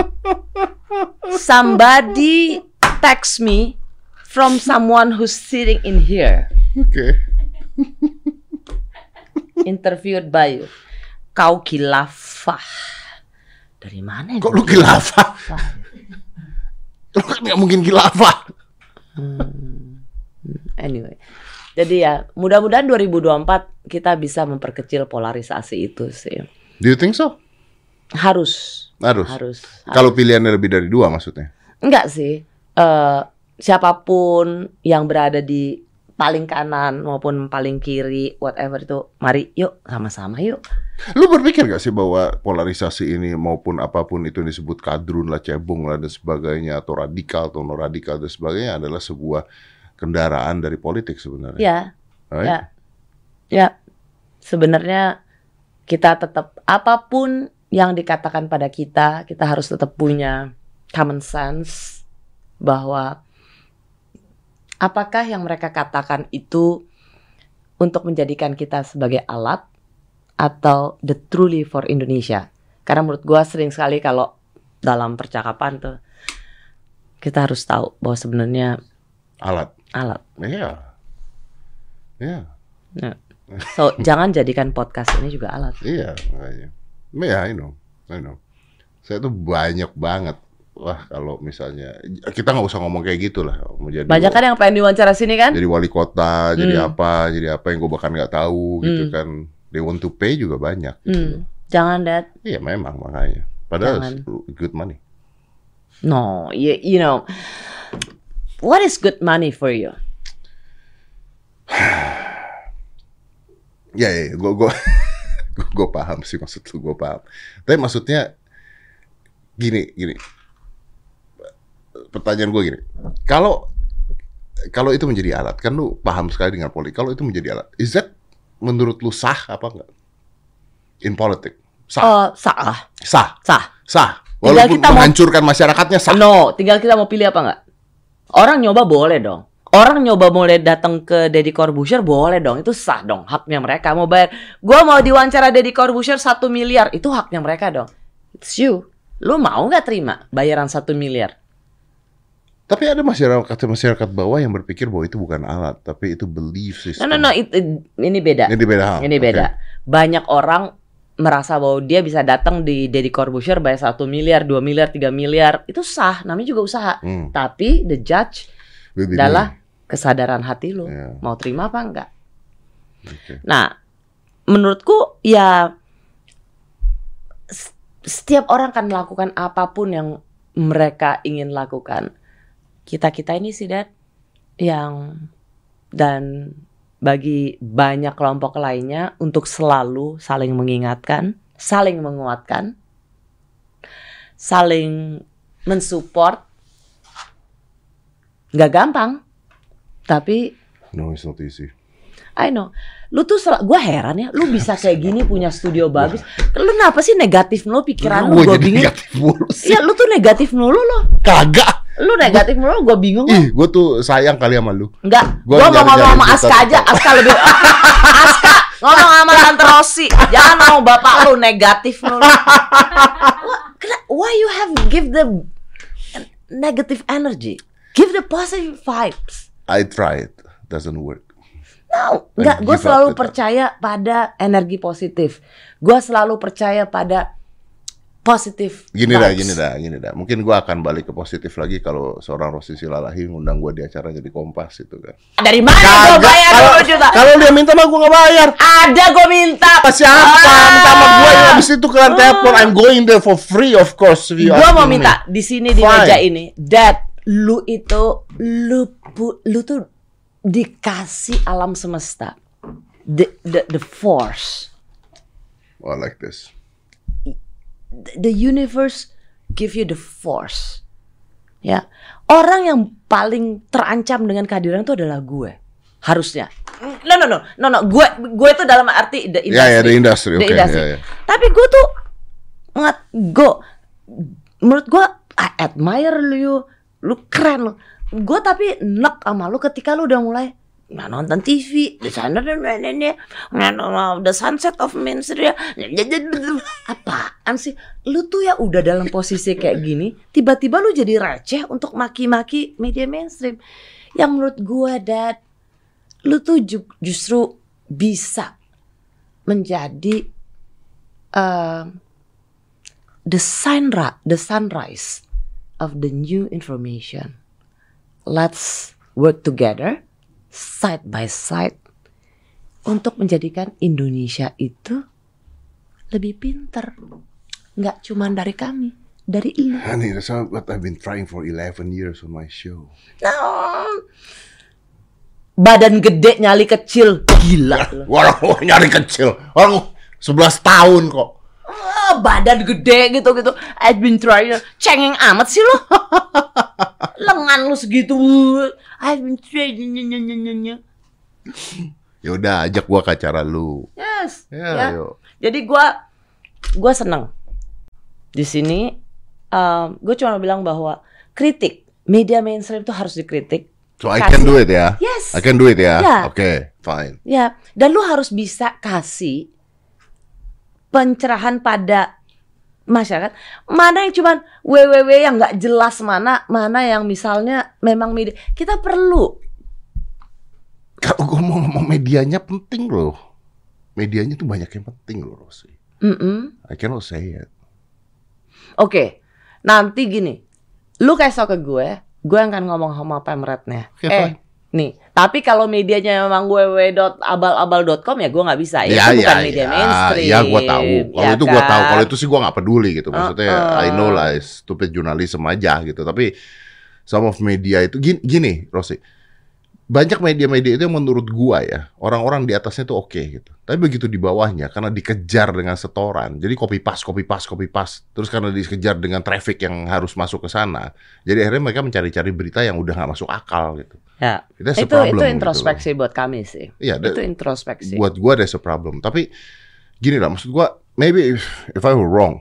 [SPEAKER 1] somebody text me from someone who's sitting in here
[SPEAKER 2] oke.
[SPEAKER 1] interviewed by you. Kau kilafah. Dari mana?
[SPEAKER 2] Kok lu kilafah? Lu kan nggak mungkin kilafah.
[SPEAKER 1] Anyway. Jadi ya, mudah-mudahan 2024 kita bisa memperkecil polarisasi itu sih.
[SPEAKER 2] Do you think so?
[SPEAKER 1] Harus.
[SPEAKER 2] Harus.
[SPEAKER 1] Harus.
[SPEAKER 2] Kalau pilihannya lebih dari dua maksudnya.
[SPEAKER 1] Enggak sih. Eh siapa pun yang berada di paling kanan maupun paling kiri, whatever itu, mari yuk sama-sama yuk.
[SPEAKER 2] Lu berpikir gak sih bahwa polarisasi ini maupun apa pun itu yang disebut kadrun lah, cebong lah dan sebagainya atau radikal atau non radikal dan sebagainya adalah sebuah kendaraan dari politik sebenarnya.
[SPEAKER 1] Ya,
[SPEAKER 2] Right?
[SPEAKER 1] ya. Ya, sebenarnya kita tetap apa pun yang dikatakan pada kita, kita harus tetap punya common sense bahwa apakah yang mereka katakan itu untuk menjadikan kita sebagai alat atau the truly for Indonesia. Karena menurut gua sering sekali kalau dalam percakapan tuh kita harus tahu bahwa sebenarnya
[SPEAKER 2] Alat.
[SPEAKER 1] alat.
[SPEAKER 2] Iya. Iya.
[SPEAKER 1] So, <laughs> jangan jadikan podcast ini juga alat.
[SPEAKER 2] Iya, makanya. Iya, I know. I know. Saya tuh banyak banget. Wah, kalau misalnya kita nggak usah ngomong kayak gitu lah. Mau jadi
[SPEAKER 1] Banyak kan yang pengen diwawancara sini kan?
[SPEAKER 2] jadi wali kota, jadi
[SPEAKER 1] Hmm.
[SPEAKER 2] apa, jadi apa yang gue bahkan nggak tahu gitu
[SPEAKER 1] Hmm.
[SPEAKER 2] kan. They want to pay juga banyak. gitu.
[SPEAKER 1] Hmm. Jangan that.
[SPEAKER 2] Iya memang makanya. Padahal
[SPEAKER 1] Jangan.
[SPEAKER 2] good money.
[SPEAKER 1] No, you, you know. What is good money for you? <sighs>
[SPEAKER 2] Ya, ya, gue gue gue paham sih maksud lu, gue paham. Tapi maksudnya gini, gini. Pertanyaan gue gini, kalau kalau itu menjadi alat, kan lu paham sekali dengan politik. Kalau itu menjadi alat, is that menurut lu sah apa enggak? In politik, sah,
[SPEAKER 1] salah.
[SPEAKER 2] sah,
[SPEAKER 1] Sah.
[SPEAKER 2] sah.
[SPEAKER 1] Tinggal
[SPEAKER 2] Walaupun
[SPEAKER 1] kita mau-
[SPEAKER 2] menghancurkan masyarakatnya sah.
[SPEAKER 1] No, tinggal kita mau pilih apa enggak? Orang nyoba boleh dong. orang nyoba mulai datang ke Deddy Corbuzier boleh dong itu sah dong haknya mereka mau bayar gue mau diwawancara Deddy Corbuzier satu miliar itu haknya mereka dong it's you lu mau nggak terima bayaran satu miliar
[SPEAKER 2] Tapi ada masyarakat masyarakat bawah yang berpikir bahwa itu bukan alat, tapi itu belief
[SPEAKER 1] no
[SPEAKER 2] system.
[SPEAKER 1] no no it- it- ini beda
[SPEAKER 2] Ini beda hal.
[SPEAKER 1] ini beda banyak orang merasa bahwa dia bisa datang di Deddy Corbuzier bayar satu miliar dua miliar tiga miliar itu sah namanya juga usaha
[SPEAKER 2] Hmm.
[SPEAKER 1] tapi the judge
[SPEAKER 2] be
[SPEAKER 1] adalah kesadaran hati lu
[SPEAKER 2] Iya.
[SPEAKER 1] mau terima apa enggak
[SPEAKER 2] Oke.
[SPEAKER 1] Nah, menurutku ya setiap orang kan melakukan apa pun yang mereka ingin lakukan. Kita kita ini sih Dad yang dan bagi banyak kelompok lainnya untuk selalu saling mengingatkan, saling menguatkan, saling mensupport. Nggak gampang, tapi
[SPEAKER 2] No, it's not easy.
[SPEAKER 1] I know. Lu tuh sel- gue heran ya, lu bisa kayak gini punya studio bagus. Lu kenapa sih negatif mulu pikiran lu? Gue bingung. Iya, lu tuh negatif mulu lo.
[SPEAKER 2] Kagak.
[SPEAKER 1] Lu negatif mulu, gue bingung.
[SPEAKER 2] Ih, gue tuh sayang kali sama lu.
[SPEAKER 1] Enggak, gue mau ngomong sama Aska aja. Aska lebih Aska ngomong sama Tante Rosi. Jangan mau bapak lu negatif mulu. Why you have give the negative energy? Give the positive vibes.
[SPEAKER 2] I tried, doesn't work.
[SPEAKER 1] No, enggak. Gue selalu
[SPEAKER 2] that.
[SPEAKER 1] percaya pada energi positif. Gue selalu percaya pada positif.
[SPEAKER 2] Gini dah, gini dah, gini dah. Mungkin gue akan balik ke positif lagi kalau seorang Rosi Silalahi ngundang gue di acara jadi kompas itu kan.
[SPEAKER 1] Dari mana gue bayar
[SPEAKER 2] kalau,
[SPEAKER 1] 20 juta?
[SPEAKER 2] kalau dia minta mah gue nggak bayar.
[SPEAKER 1] Ada gue minta.
[SPEAKER 2] Apa siapa?
[SPEAKER 1] Ah.
[SPEAKER 2] Minta sama gue yang habis itu ke telepon. I'm going there for free of course.
[SPEAKER 1] Gue mau
[SPEAKER 2] me.
[SPEAKER 1] minta di sini di meja ini, Dad, lu itu lu pu- lu tuh dikasih alam semesta, the the, the force,
[SPEAKER 2] Oh, I like this.
[SPEAKER 1] the, the universe give you the force, ya. Orang yang paling terancam dengan kehadiran itu adalah gue, harusnya. No no no no no, gue gue itu dalam arti the industry.
[SPEAKER 2] Ya ya, the industry.
[SPEAKER 1] The
[SPEAKER 2] Oke,
[SPEAKER 1] industry.
[SPEAKER 2] ya ya.
[SPEAKER 1] Tapi gue tuh ngat gue menurut gue I admire lu, lu keren lu. Gue tapi nek sama lu ketika lu udah mulai nggak nonton TV di sana dan ini the sunset of Minstria apaan sih? Lu tuh ya udah dalam posisi kayak gini tiba-tiba lu jadi receh untuk maki-maki media mainstream. Yang menurut gue dad lu tuh ju- justru bisa menjadi um, the sunra the sunrise of the new information. Let's work together side by side untuk menjadikan Indonesia itu lebih pinter. Nggak cuma dari kami, dari lu. <laughs>
[SPEAKER 2] Honey, that's what I've been trying for 11 years on my show.
[SPEAKER 1] Nah, badan gede nyali kecil, gila.
[SPEAKER 2] Waduh, <laughs> nyari kecil. Orang 11 tahun kok.
[SPEAKER 1] Ah, badan gede gitu gitu. I've been trying. Cengeng amat sih lo. <laughs> Lengan lu segitu. I've been trying.
[SPEAKER 2] Ya udah, ajak gua ke acara lu.
[SPEAKER 1] Yes.
[SPEAKER 2] Ya,
[SPEAKER 1] ya. Jadi gua gua seneng di sini. Um, gue cuma bilang bahwa kritik media mainstream itu harus dikritik.
[SPEAKER 2] So I can do it ya.
[SPEAKER 1] Yes.
[SPEAKER 2] I can do it ya.
[SPEAKER 1] Ya.
[SPEAKER 2] Oke, fine.
[SPEAKER 1] Ya, dan lu harus bisa kasih pencerahan pada masyarakat. Mana yang cuman www yang nggak jelas mana, mana yang misalnya memang media. Kita perlu.
[SPEAKER 2] Kalau gua mau ngomong medianya penting loh. Medianya tuh banyak yang penting loh, Rosi.
[SPEAKER 1] Mm-mm.
[SPEAKER 2] I cannot say it.
[SPEAKER 1] Oke, nanti gini, lu kasih tau ke gue, gue akan ngomong sama pemretnya.
[SPEAKER 2] Oke,
[SPEAKER 1] eh,
[SPEAKER 2] fine.
[SPEAKER 1] Nih, tapi kalau medianya memang www.abal-abal.com ya gue nggak bisa. Ya, itu bukan media mainstream.
[SPEAKER 2] Ya, gua tahu. Kalau
[SPEAKER 1] ya
[SPEAKER 2] itu gua tahu.
[SPEAKER 1] kan?
[SPEAKER 2] Kalau itu sih gua nggak peduli gitu. Maksudnya
[SPEAKER 1] Uh-uh.
[SPEAKER 2] I know lah, stupid journalism aja gitu. Tapi some of media itu gini, gini Rosi. Banyak media-media itu yang menurut gua ya, orang-orang di atasnya tuh oke gitu. Tapi begitu di bawahnya karena dikejar dengan setoran. Jadi copy paste, copy paste, copy paste. Terus karena dikejar dengan traffic yang harus masuk ke sana. Jadi akhirnya mereka mencari-cari berita yang udah nggak masuk akal gitu.
[SPEAKER 1] Ya,
[SPEAKER 2] That's
[SPEAKER 1] itu
[SPEAKER 2] problem,
[SPEAKER 1] itu
[SPEAKER 2] gitu.
[SPEAKER 1] introspeksi buat kami sih.
[SPEAKER 2] Iya,
[SPEAKER 1] itu introspeksi.
[SPEAKER 2] buat gua there's a problem. Tapi gini lah, maksud gua maybe if, if I were wrong,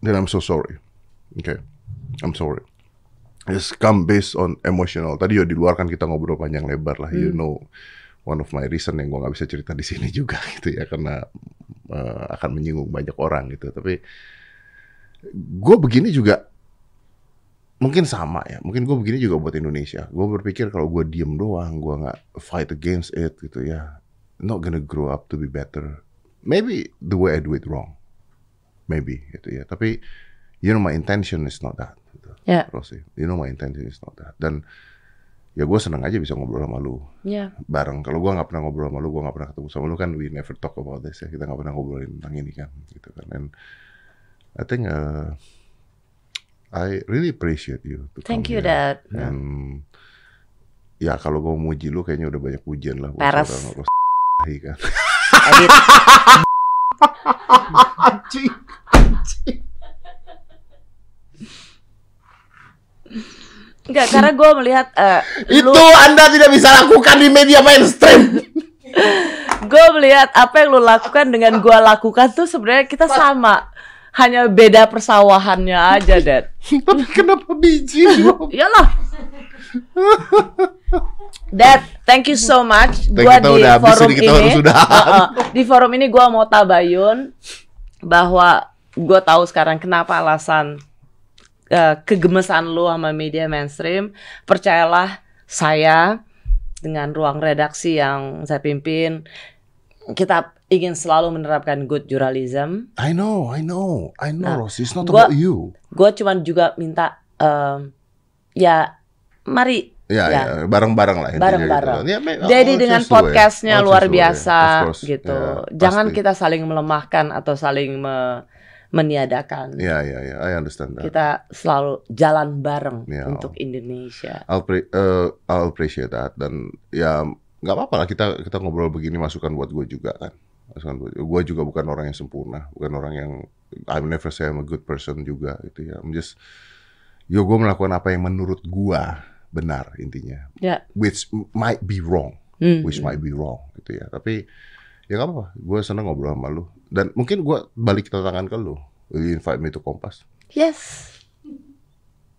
[SPEAKER 2] then I'm so sorry. Okay, I'm sorry. It's come based on emotional. Tadi ya di luar kan kita ngobrol panjang lebar lah. You
[SPEAKER 1] Hmm.
[SPEAKER 2] know, one of my reason yang gue nggak bisa cerita di sini <laughs> juga gitu ya karena eh, akan menyinggung banyak orang gitu. Tapi gue begini juga mungkin sama ya. Mungkin gue begini juga buat Indonesia. Gue berpikir kalau gue diem doang, gue nggak fight against it gitu ya, not gonna grow up to be better. Maybe the way I do it wrong, maybe gitu ya. Tapi you know my intention is not that. Gitu.
[SPEAKER 1] Ya.
[SPEAKER 2] Rosie. You know my intention is not that. Dan ya gue seneng aja bisa ngobrol sama lu
[SPEAKER 1] Ya.
[SPEAKER 2] bareng. Kalau gue nggak pernah ngobrol sama lu, gue nggak pernah ketemu sama lu kan we never talk about this ya. Kita nggak pernah ngobrolin tentang ini kan, gitu kan. And I think uh, I really appreciate you. to
[SPEAKER 1] Thank
[SPEAKER 2] come
[SPEAKER 1] you,
[SPEAKER 2] here.
[SPEAKER 1] Dad.
[SPEAKER 2] And ya kalau gue mau muji lu kayaknya udah banyak pujian lah. Ros- <laughs> kan.
[SPEAKER 1] Edit. <laughs>
[SPEAKER 2] Anjing.
[SPEAKER 1] Enggak, karena gue melihat eh,
[SPEAKER 2] Itu
[SPEAKER 1] lu,
[SPEAKER 2] Anda tidak bisa lakukan di media mainstream. <laughs>
[SPEAKER 1] gue melihat apa yang lu lakukan dengan gue lakukan tuh sebenarnya kita sama. Hanya beda persawahannya aja, Dad.
[SPEAKER 2] Tapi kenapa biji?
[SPEAKER 1] Iyalah. Dad, thank you so much. Gua
[SPEAKER 2] kita
[SPEAKER 1] di
[SPEAKER 2] udah habis
[SPEAKER 1] forum
[SPEAKER 2] ini, <laughs>
[SPEAKER 1] di forum ini gua mau tabayun bahwa gue tahu sekarang kenapa alasan eh, kegemesan lu sama media mainstream. Percayalah saya dengan ruang redaksi yang saya pimpin, kita ingin selalu menerapkan good journalism.
[SPEAKER 2] I know, I know, I know,
[SPEAKER 1] Nah,
[SPEAKER 2] Rosie. It's not
[SPEAKER 1] gua-
[SPEAKER 2] about you.
[SPEAKER 1] Gue cuman juga minta em, ya mari
[SPEAKER 2] Ya,
[SPEAKER 1] Ya.
[SPEAKER 2] ya, bareng-bareng lah. intinya
[SPEAKER 1] Bareng-bareng.
[SPEAKER 2] Gitu. Ya, me-
[SPEAKER 1] Jadi
[SPEAKER 2] I'll
[SPEAKER 1] dengan
[SPEAKER 2] choose the way.
[SPEAKER 1] podcastnya luar
[SPEAKER 2] way.
[SPEAKER 1] biasa
[SPEAKER 2] course.
[SPEAKER 1] gitu.
[SPEAKER 2] Ya,
[SPEAKER 1] Jangan
[SPEAKER 2] pasti.
[SPEAKER 1] kita saling melemahkan atau saling me- meniadakan.
[SPEAKER 2] Ya, ya, ya. I understand that.
[SPEAKER 1] Kita selalu jalan bareng
[SPEAKER 2] Ya.
[SPEAKER 1] untuk Indonesia.
[SPEAKER 2] I'll, pre- uh, I'll appreciate that. Dan ya nggak apa-apa lah kita kita ngobrol begini masukan buat gue juga kan. Masukan buat gue juga bukan orang yang sempurna, bukan orang yang I'm never say I'm a good person juga gitu ya. I'm just yo gue melakukan apa yang menurut gue benar intinya.
[SPEAKER 1] Ya.
[SPEAKER 2] Which might be wrong.
[SPEAKER 1] Hmm.
[SPEAKER 2] which might be wrong gitu ya. Tapi ya nggak apa-apa. Gue seneng ngobrol sama lu. Dan mungkin gue balik tantangan ke lu. Will you invite me to Kompas?
[SPEAKER 1] Yes.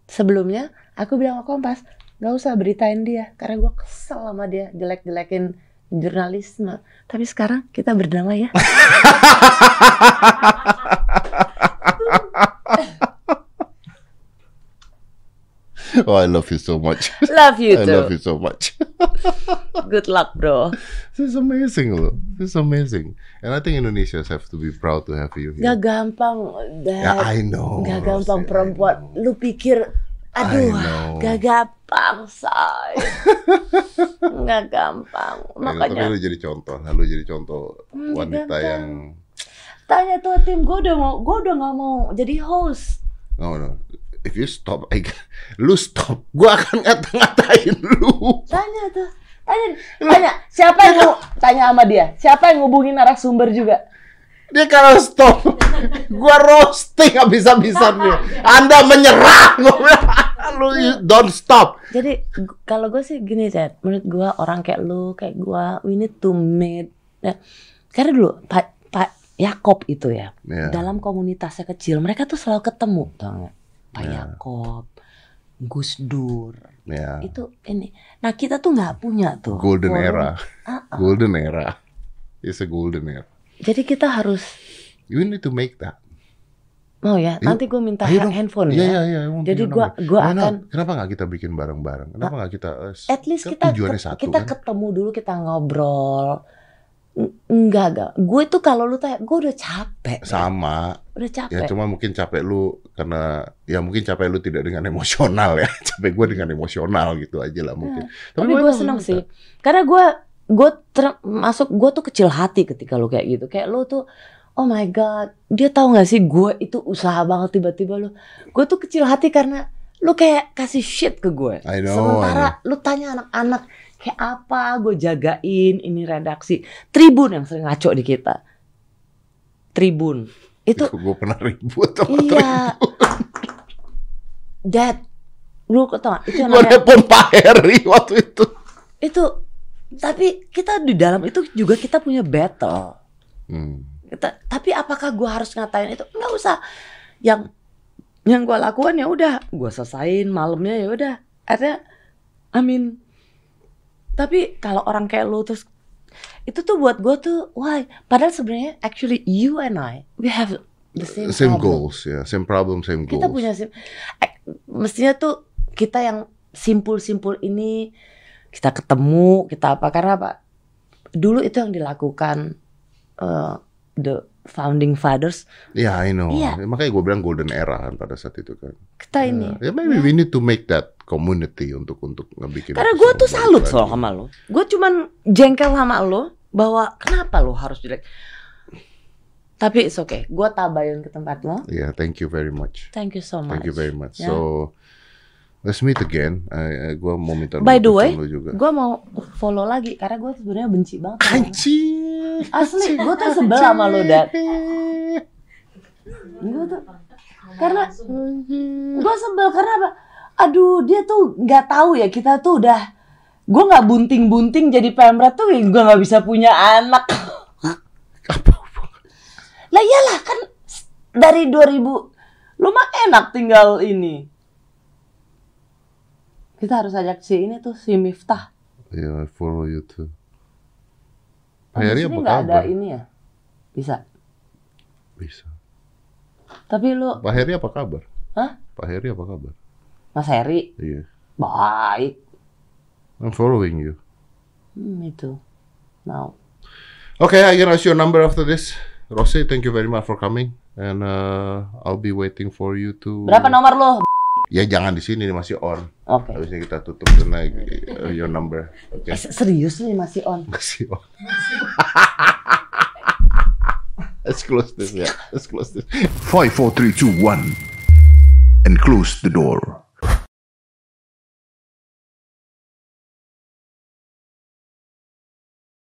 [SPEAKER 1] Sebelumnya aku bilang ke Kompas, nggak usah beritain dia karena gue kesel sama dia jelek-jelekin jurnalisme. Tapi sekarang kita berdamai ya. <laughs> <laughs>
[SPEAKER 2] Oh, I love you so much.
[SPEAKER 1] Love you <laughs>
[SPEAKER 2] I
[SPEAKER 1] too.
[SPEAKER 2] love you so much. <laughs>
[SPEAKER 1] Good luck, bro.
[SPEAKER 2] This is amazing loh. This is amazing. And I think Indonesians have to be proud to have you here.
[SPEAKER 1] Gak gampang, Dad.
[SPEAKER 2] I know.
[SPEAKER 1] Gak
[SPEAKER 2] Rosie,
[SPEAKER 1] gampang
[SPEAKER 2] I
[SPEAKER 1] perempuan. Lu pikir, aduh,
[SPEAKER 2] I know.
[SPEAKER 1] gak gampang, say. gak gampang.
[SPEAKER 2] I know,
[SPEAKER 1] Makanya
[SPEAKER 2] Tapi lu jadi contoh. Lu jadi contoh
[SPEAKER 1] Hmm,
[SPEAKER 2] wanita
[SPEAKER 1] gampang.
[SPEAKER 2] yang
[SPEAKER 1] tanya tuh tim gue udah mau, gue udah gak mau jadi host.
[SPEAKER 2] no no. If you stop, I, lu stop. Gua akan ngata-ngatain lu.
[SPEAKER 1] Tanya tuh, tanya, tanya. Siapa yang mau tanya sama dia? Siapa yang ngubungin narasumber juga?
[SPEAKER 2] Dia kalau stop, gua roasting habis-habisan nih. Anda menyerah. Gua bilang, lu you don't stop.
[SPEAKER 1] Jadi kalau gue sih gini Dad, menurut gue orang kayak lu, kayak gue, we need to meet. Ya, karena dulu Pak Pak Yakob itu ya,
[SPEAKER 2] Ya.
[SPEAKER 1] dalam komunitasnya kecil, mereka tuh selalu ketemu, tau nggak? Pak
[SPEAKER 2] Ya.
[SPEAKER 1] Yakob, Gus Dur,
[SPEAKER 2] Ya.
[SPEAKER 1] itu ini. Nah kita tuh nggak punya tuh.
[SPEAKER 2] Golden
[SPEAKER 1] forum.
[SPEAKER 2] era.
[SPEAKER 1] Ah, ah.
[SPEAKER 2] Golden era. It's a golden era.
[SPEAKER 1] Jadi kita harus
[SPEAKER 2] You need to make that.
[SPEAKER 1] mau ya. Nanti gue minta
[SPEAKER 2] Ayo dong.
[SPEAKER 1] handphone
[SPEAKER 2] Iya,
[SPEAKER 1] ya.
[SPEAKER 2] iya, iya. I want
[SPEAKER 1] Jadi gua
[SPEAKER 2] Why not?
[SPEAKER 1] akan-
[SPEAKER 2] Kenapa nggak kita bikin bareng-bareng? Kenapa nggak kita? eh,
[SPEAKER 1] At least kita
[SPEAKER 2] satu
[SPEAKER 1] kita
[SPEAKER 2] kan?
[SPEAKER 1] ketemu dulu kita ngobrol. Enggak, enggak. Gue tuh kalau lu tanya, gue udah capek.
[SPEAKER 2] Sama.
[SPEAKER 1] Udah
[SPEAKER 2] Ya
[SPEAKER 1] capek.
[SPEAKER 2] cuma mungkin capek lu karena ya mungkin capek lu tidak dengan emosional ya. <laughs> capek gue dengan emosional gitu aja lah mungkin.
[SPEAKER 1] Tapi
[SPEAKER 2] why
[SPEAKER 1] gue seneng sih. Karena gue gue masuk gue tuh kecil hati ketika lu kayak gitu. Kayak lu tuh oh my god, dia tahu nggak sih gue itu usaha banget tiba-tiba lu. Gue tuh kecil hati karena lu kayak kasih shit ke gue.
[SPEAKER 2] I know,
[SPEAKER 1] Sementara lu tanya anak-anak kayak apa, gue jagain ini redaksi. Tribun yang sering ngaco di kita. Tribun. Itu
[SPEAKER 2] gue pernah ribut sama
[SPEAKER 1] iya. <laughs> Dad, lu tau gak? Itu yang
[SPEAKER 2] Gue
[SPEAKER 1] namanya
[SPEAKER 2] Pak Heri waktu itu.
[SPEAKER 1] itu tapi kita di dalam itu juga kita punya battle
[SPEAKER 2] Hmm.
[SPEAKER 1] Kita- tapi apakah gua harus ngatain itu nggak usah yang yang gue lakukan ya udah gue selesain malamnya ya udah akhirnya I mean tapi kalau orang kayak lu terus itu tuh buat gue tuh why padahal sebenarnya actually you and I we have the same,
[SPEAKER 2] Same
[SPEAKER 1] problem.
[SPEAKER 2] goals ya, same problem, same goals.
[SPEAKER 1] kita punya sim eh, mestinya tuh kita yang simpul-simpul ini kita ketemu kita apa karena apa dulu itu yang dilakukan eh, the founding fathers
[SPEAKER 2] Ya, I know.
[SPEAKER 1] Iya.
[SPEAKER 2] Makanya gue bilang golden era kan pada saat itu kan.
[SPEAKER 1] kita ini
[SPEAKER 2] Ya, maybe we need to make that community untuk untuk ngebikin.
[SPEAKER 1] Karena gue tuh salut soal sama lo. Gue cuman jengkel sama lo bahwa kenapa lo harus jelek. Tapi it's okay. Gue tabayun ke tempat lo.
[SPEAKER 2] Yeah, thank you very much.
[SPEAKER 1] Thank you so much.
[SPEAKER 2] Thank you very much.
[SPEAKER 1] Ya.
[SPEAKER 2] So let's meet again. Uh, gue mau minta
[SPEAKER 1] By the way, gue mau follow lagi karena gue sebenarnya benci banget.
[SPEAKER 2] Anjir.
[SPEAKER 1] Asli, gue tuh sebel sama lo dan gue tuh karena gue sebel karena apa? Aduh, dia tuh nggak tahu ya kita tuh udah gue nggak bunting-bunting jadi pemret tuh gue nggak bisa punya anak.
[SPEAKER 2] Apa?
[SPEAKER 1] Lah iyalah kan dari 2000 lu mah enak tinggal ini. Kita harus ajak si ini tuh si Miftah.
[SPEAKER 2] Yeah, I follow you too. Pak
[SPEAKER 1] di
[SPEAKER 2] Heri
[SPEAKER 1] sini
[SPEAKER 2] apa
[SPEAKER 1] nggak ada
[SPEAKER 2] kabar?
[SPEAKER 1] ini ya? Bisa.
[SPEAKER 2] Bisa.
[SPEAKER 1] Tapi lu
[SPEAKER 2] Pak Heri apa kabar?
[SPEAKER 1] Hah?
[SPEAKER 2] Pak Heri apa kabar?
[SPEAKER 1] Mas Heri
[SPEAKER 2] Iya.
[SPEAKER 1] baik.
[SPEAKER 2] I'm following you.
[SPEAKER 1] Hmm, itu. Now.
[SPEAKER 2] Okay, I can ask your number after this. Rossi, thank you very much for coming. And uh, I'll be waiting for you to...
[SPEAKER 1] Berapa nomor lo?
[SPEAKER 2] Ya jangan di sini, ini masih on.
[SPEAKER 1] Oke.
[SPEAKER 2] Habisnya kita tutup dan naik uh, your number. Oke.
[SPEAKER 1] Eh, serius nih masih on.
[SPEAKER 2] Masih on. Let's close this, ya. Let's close this.
[SPEAKER 3] 5, 4, 3, 2, 1. And close the door.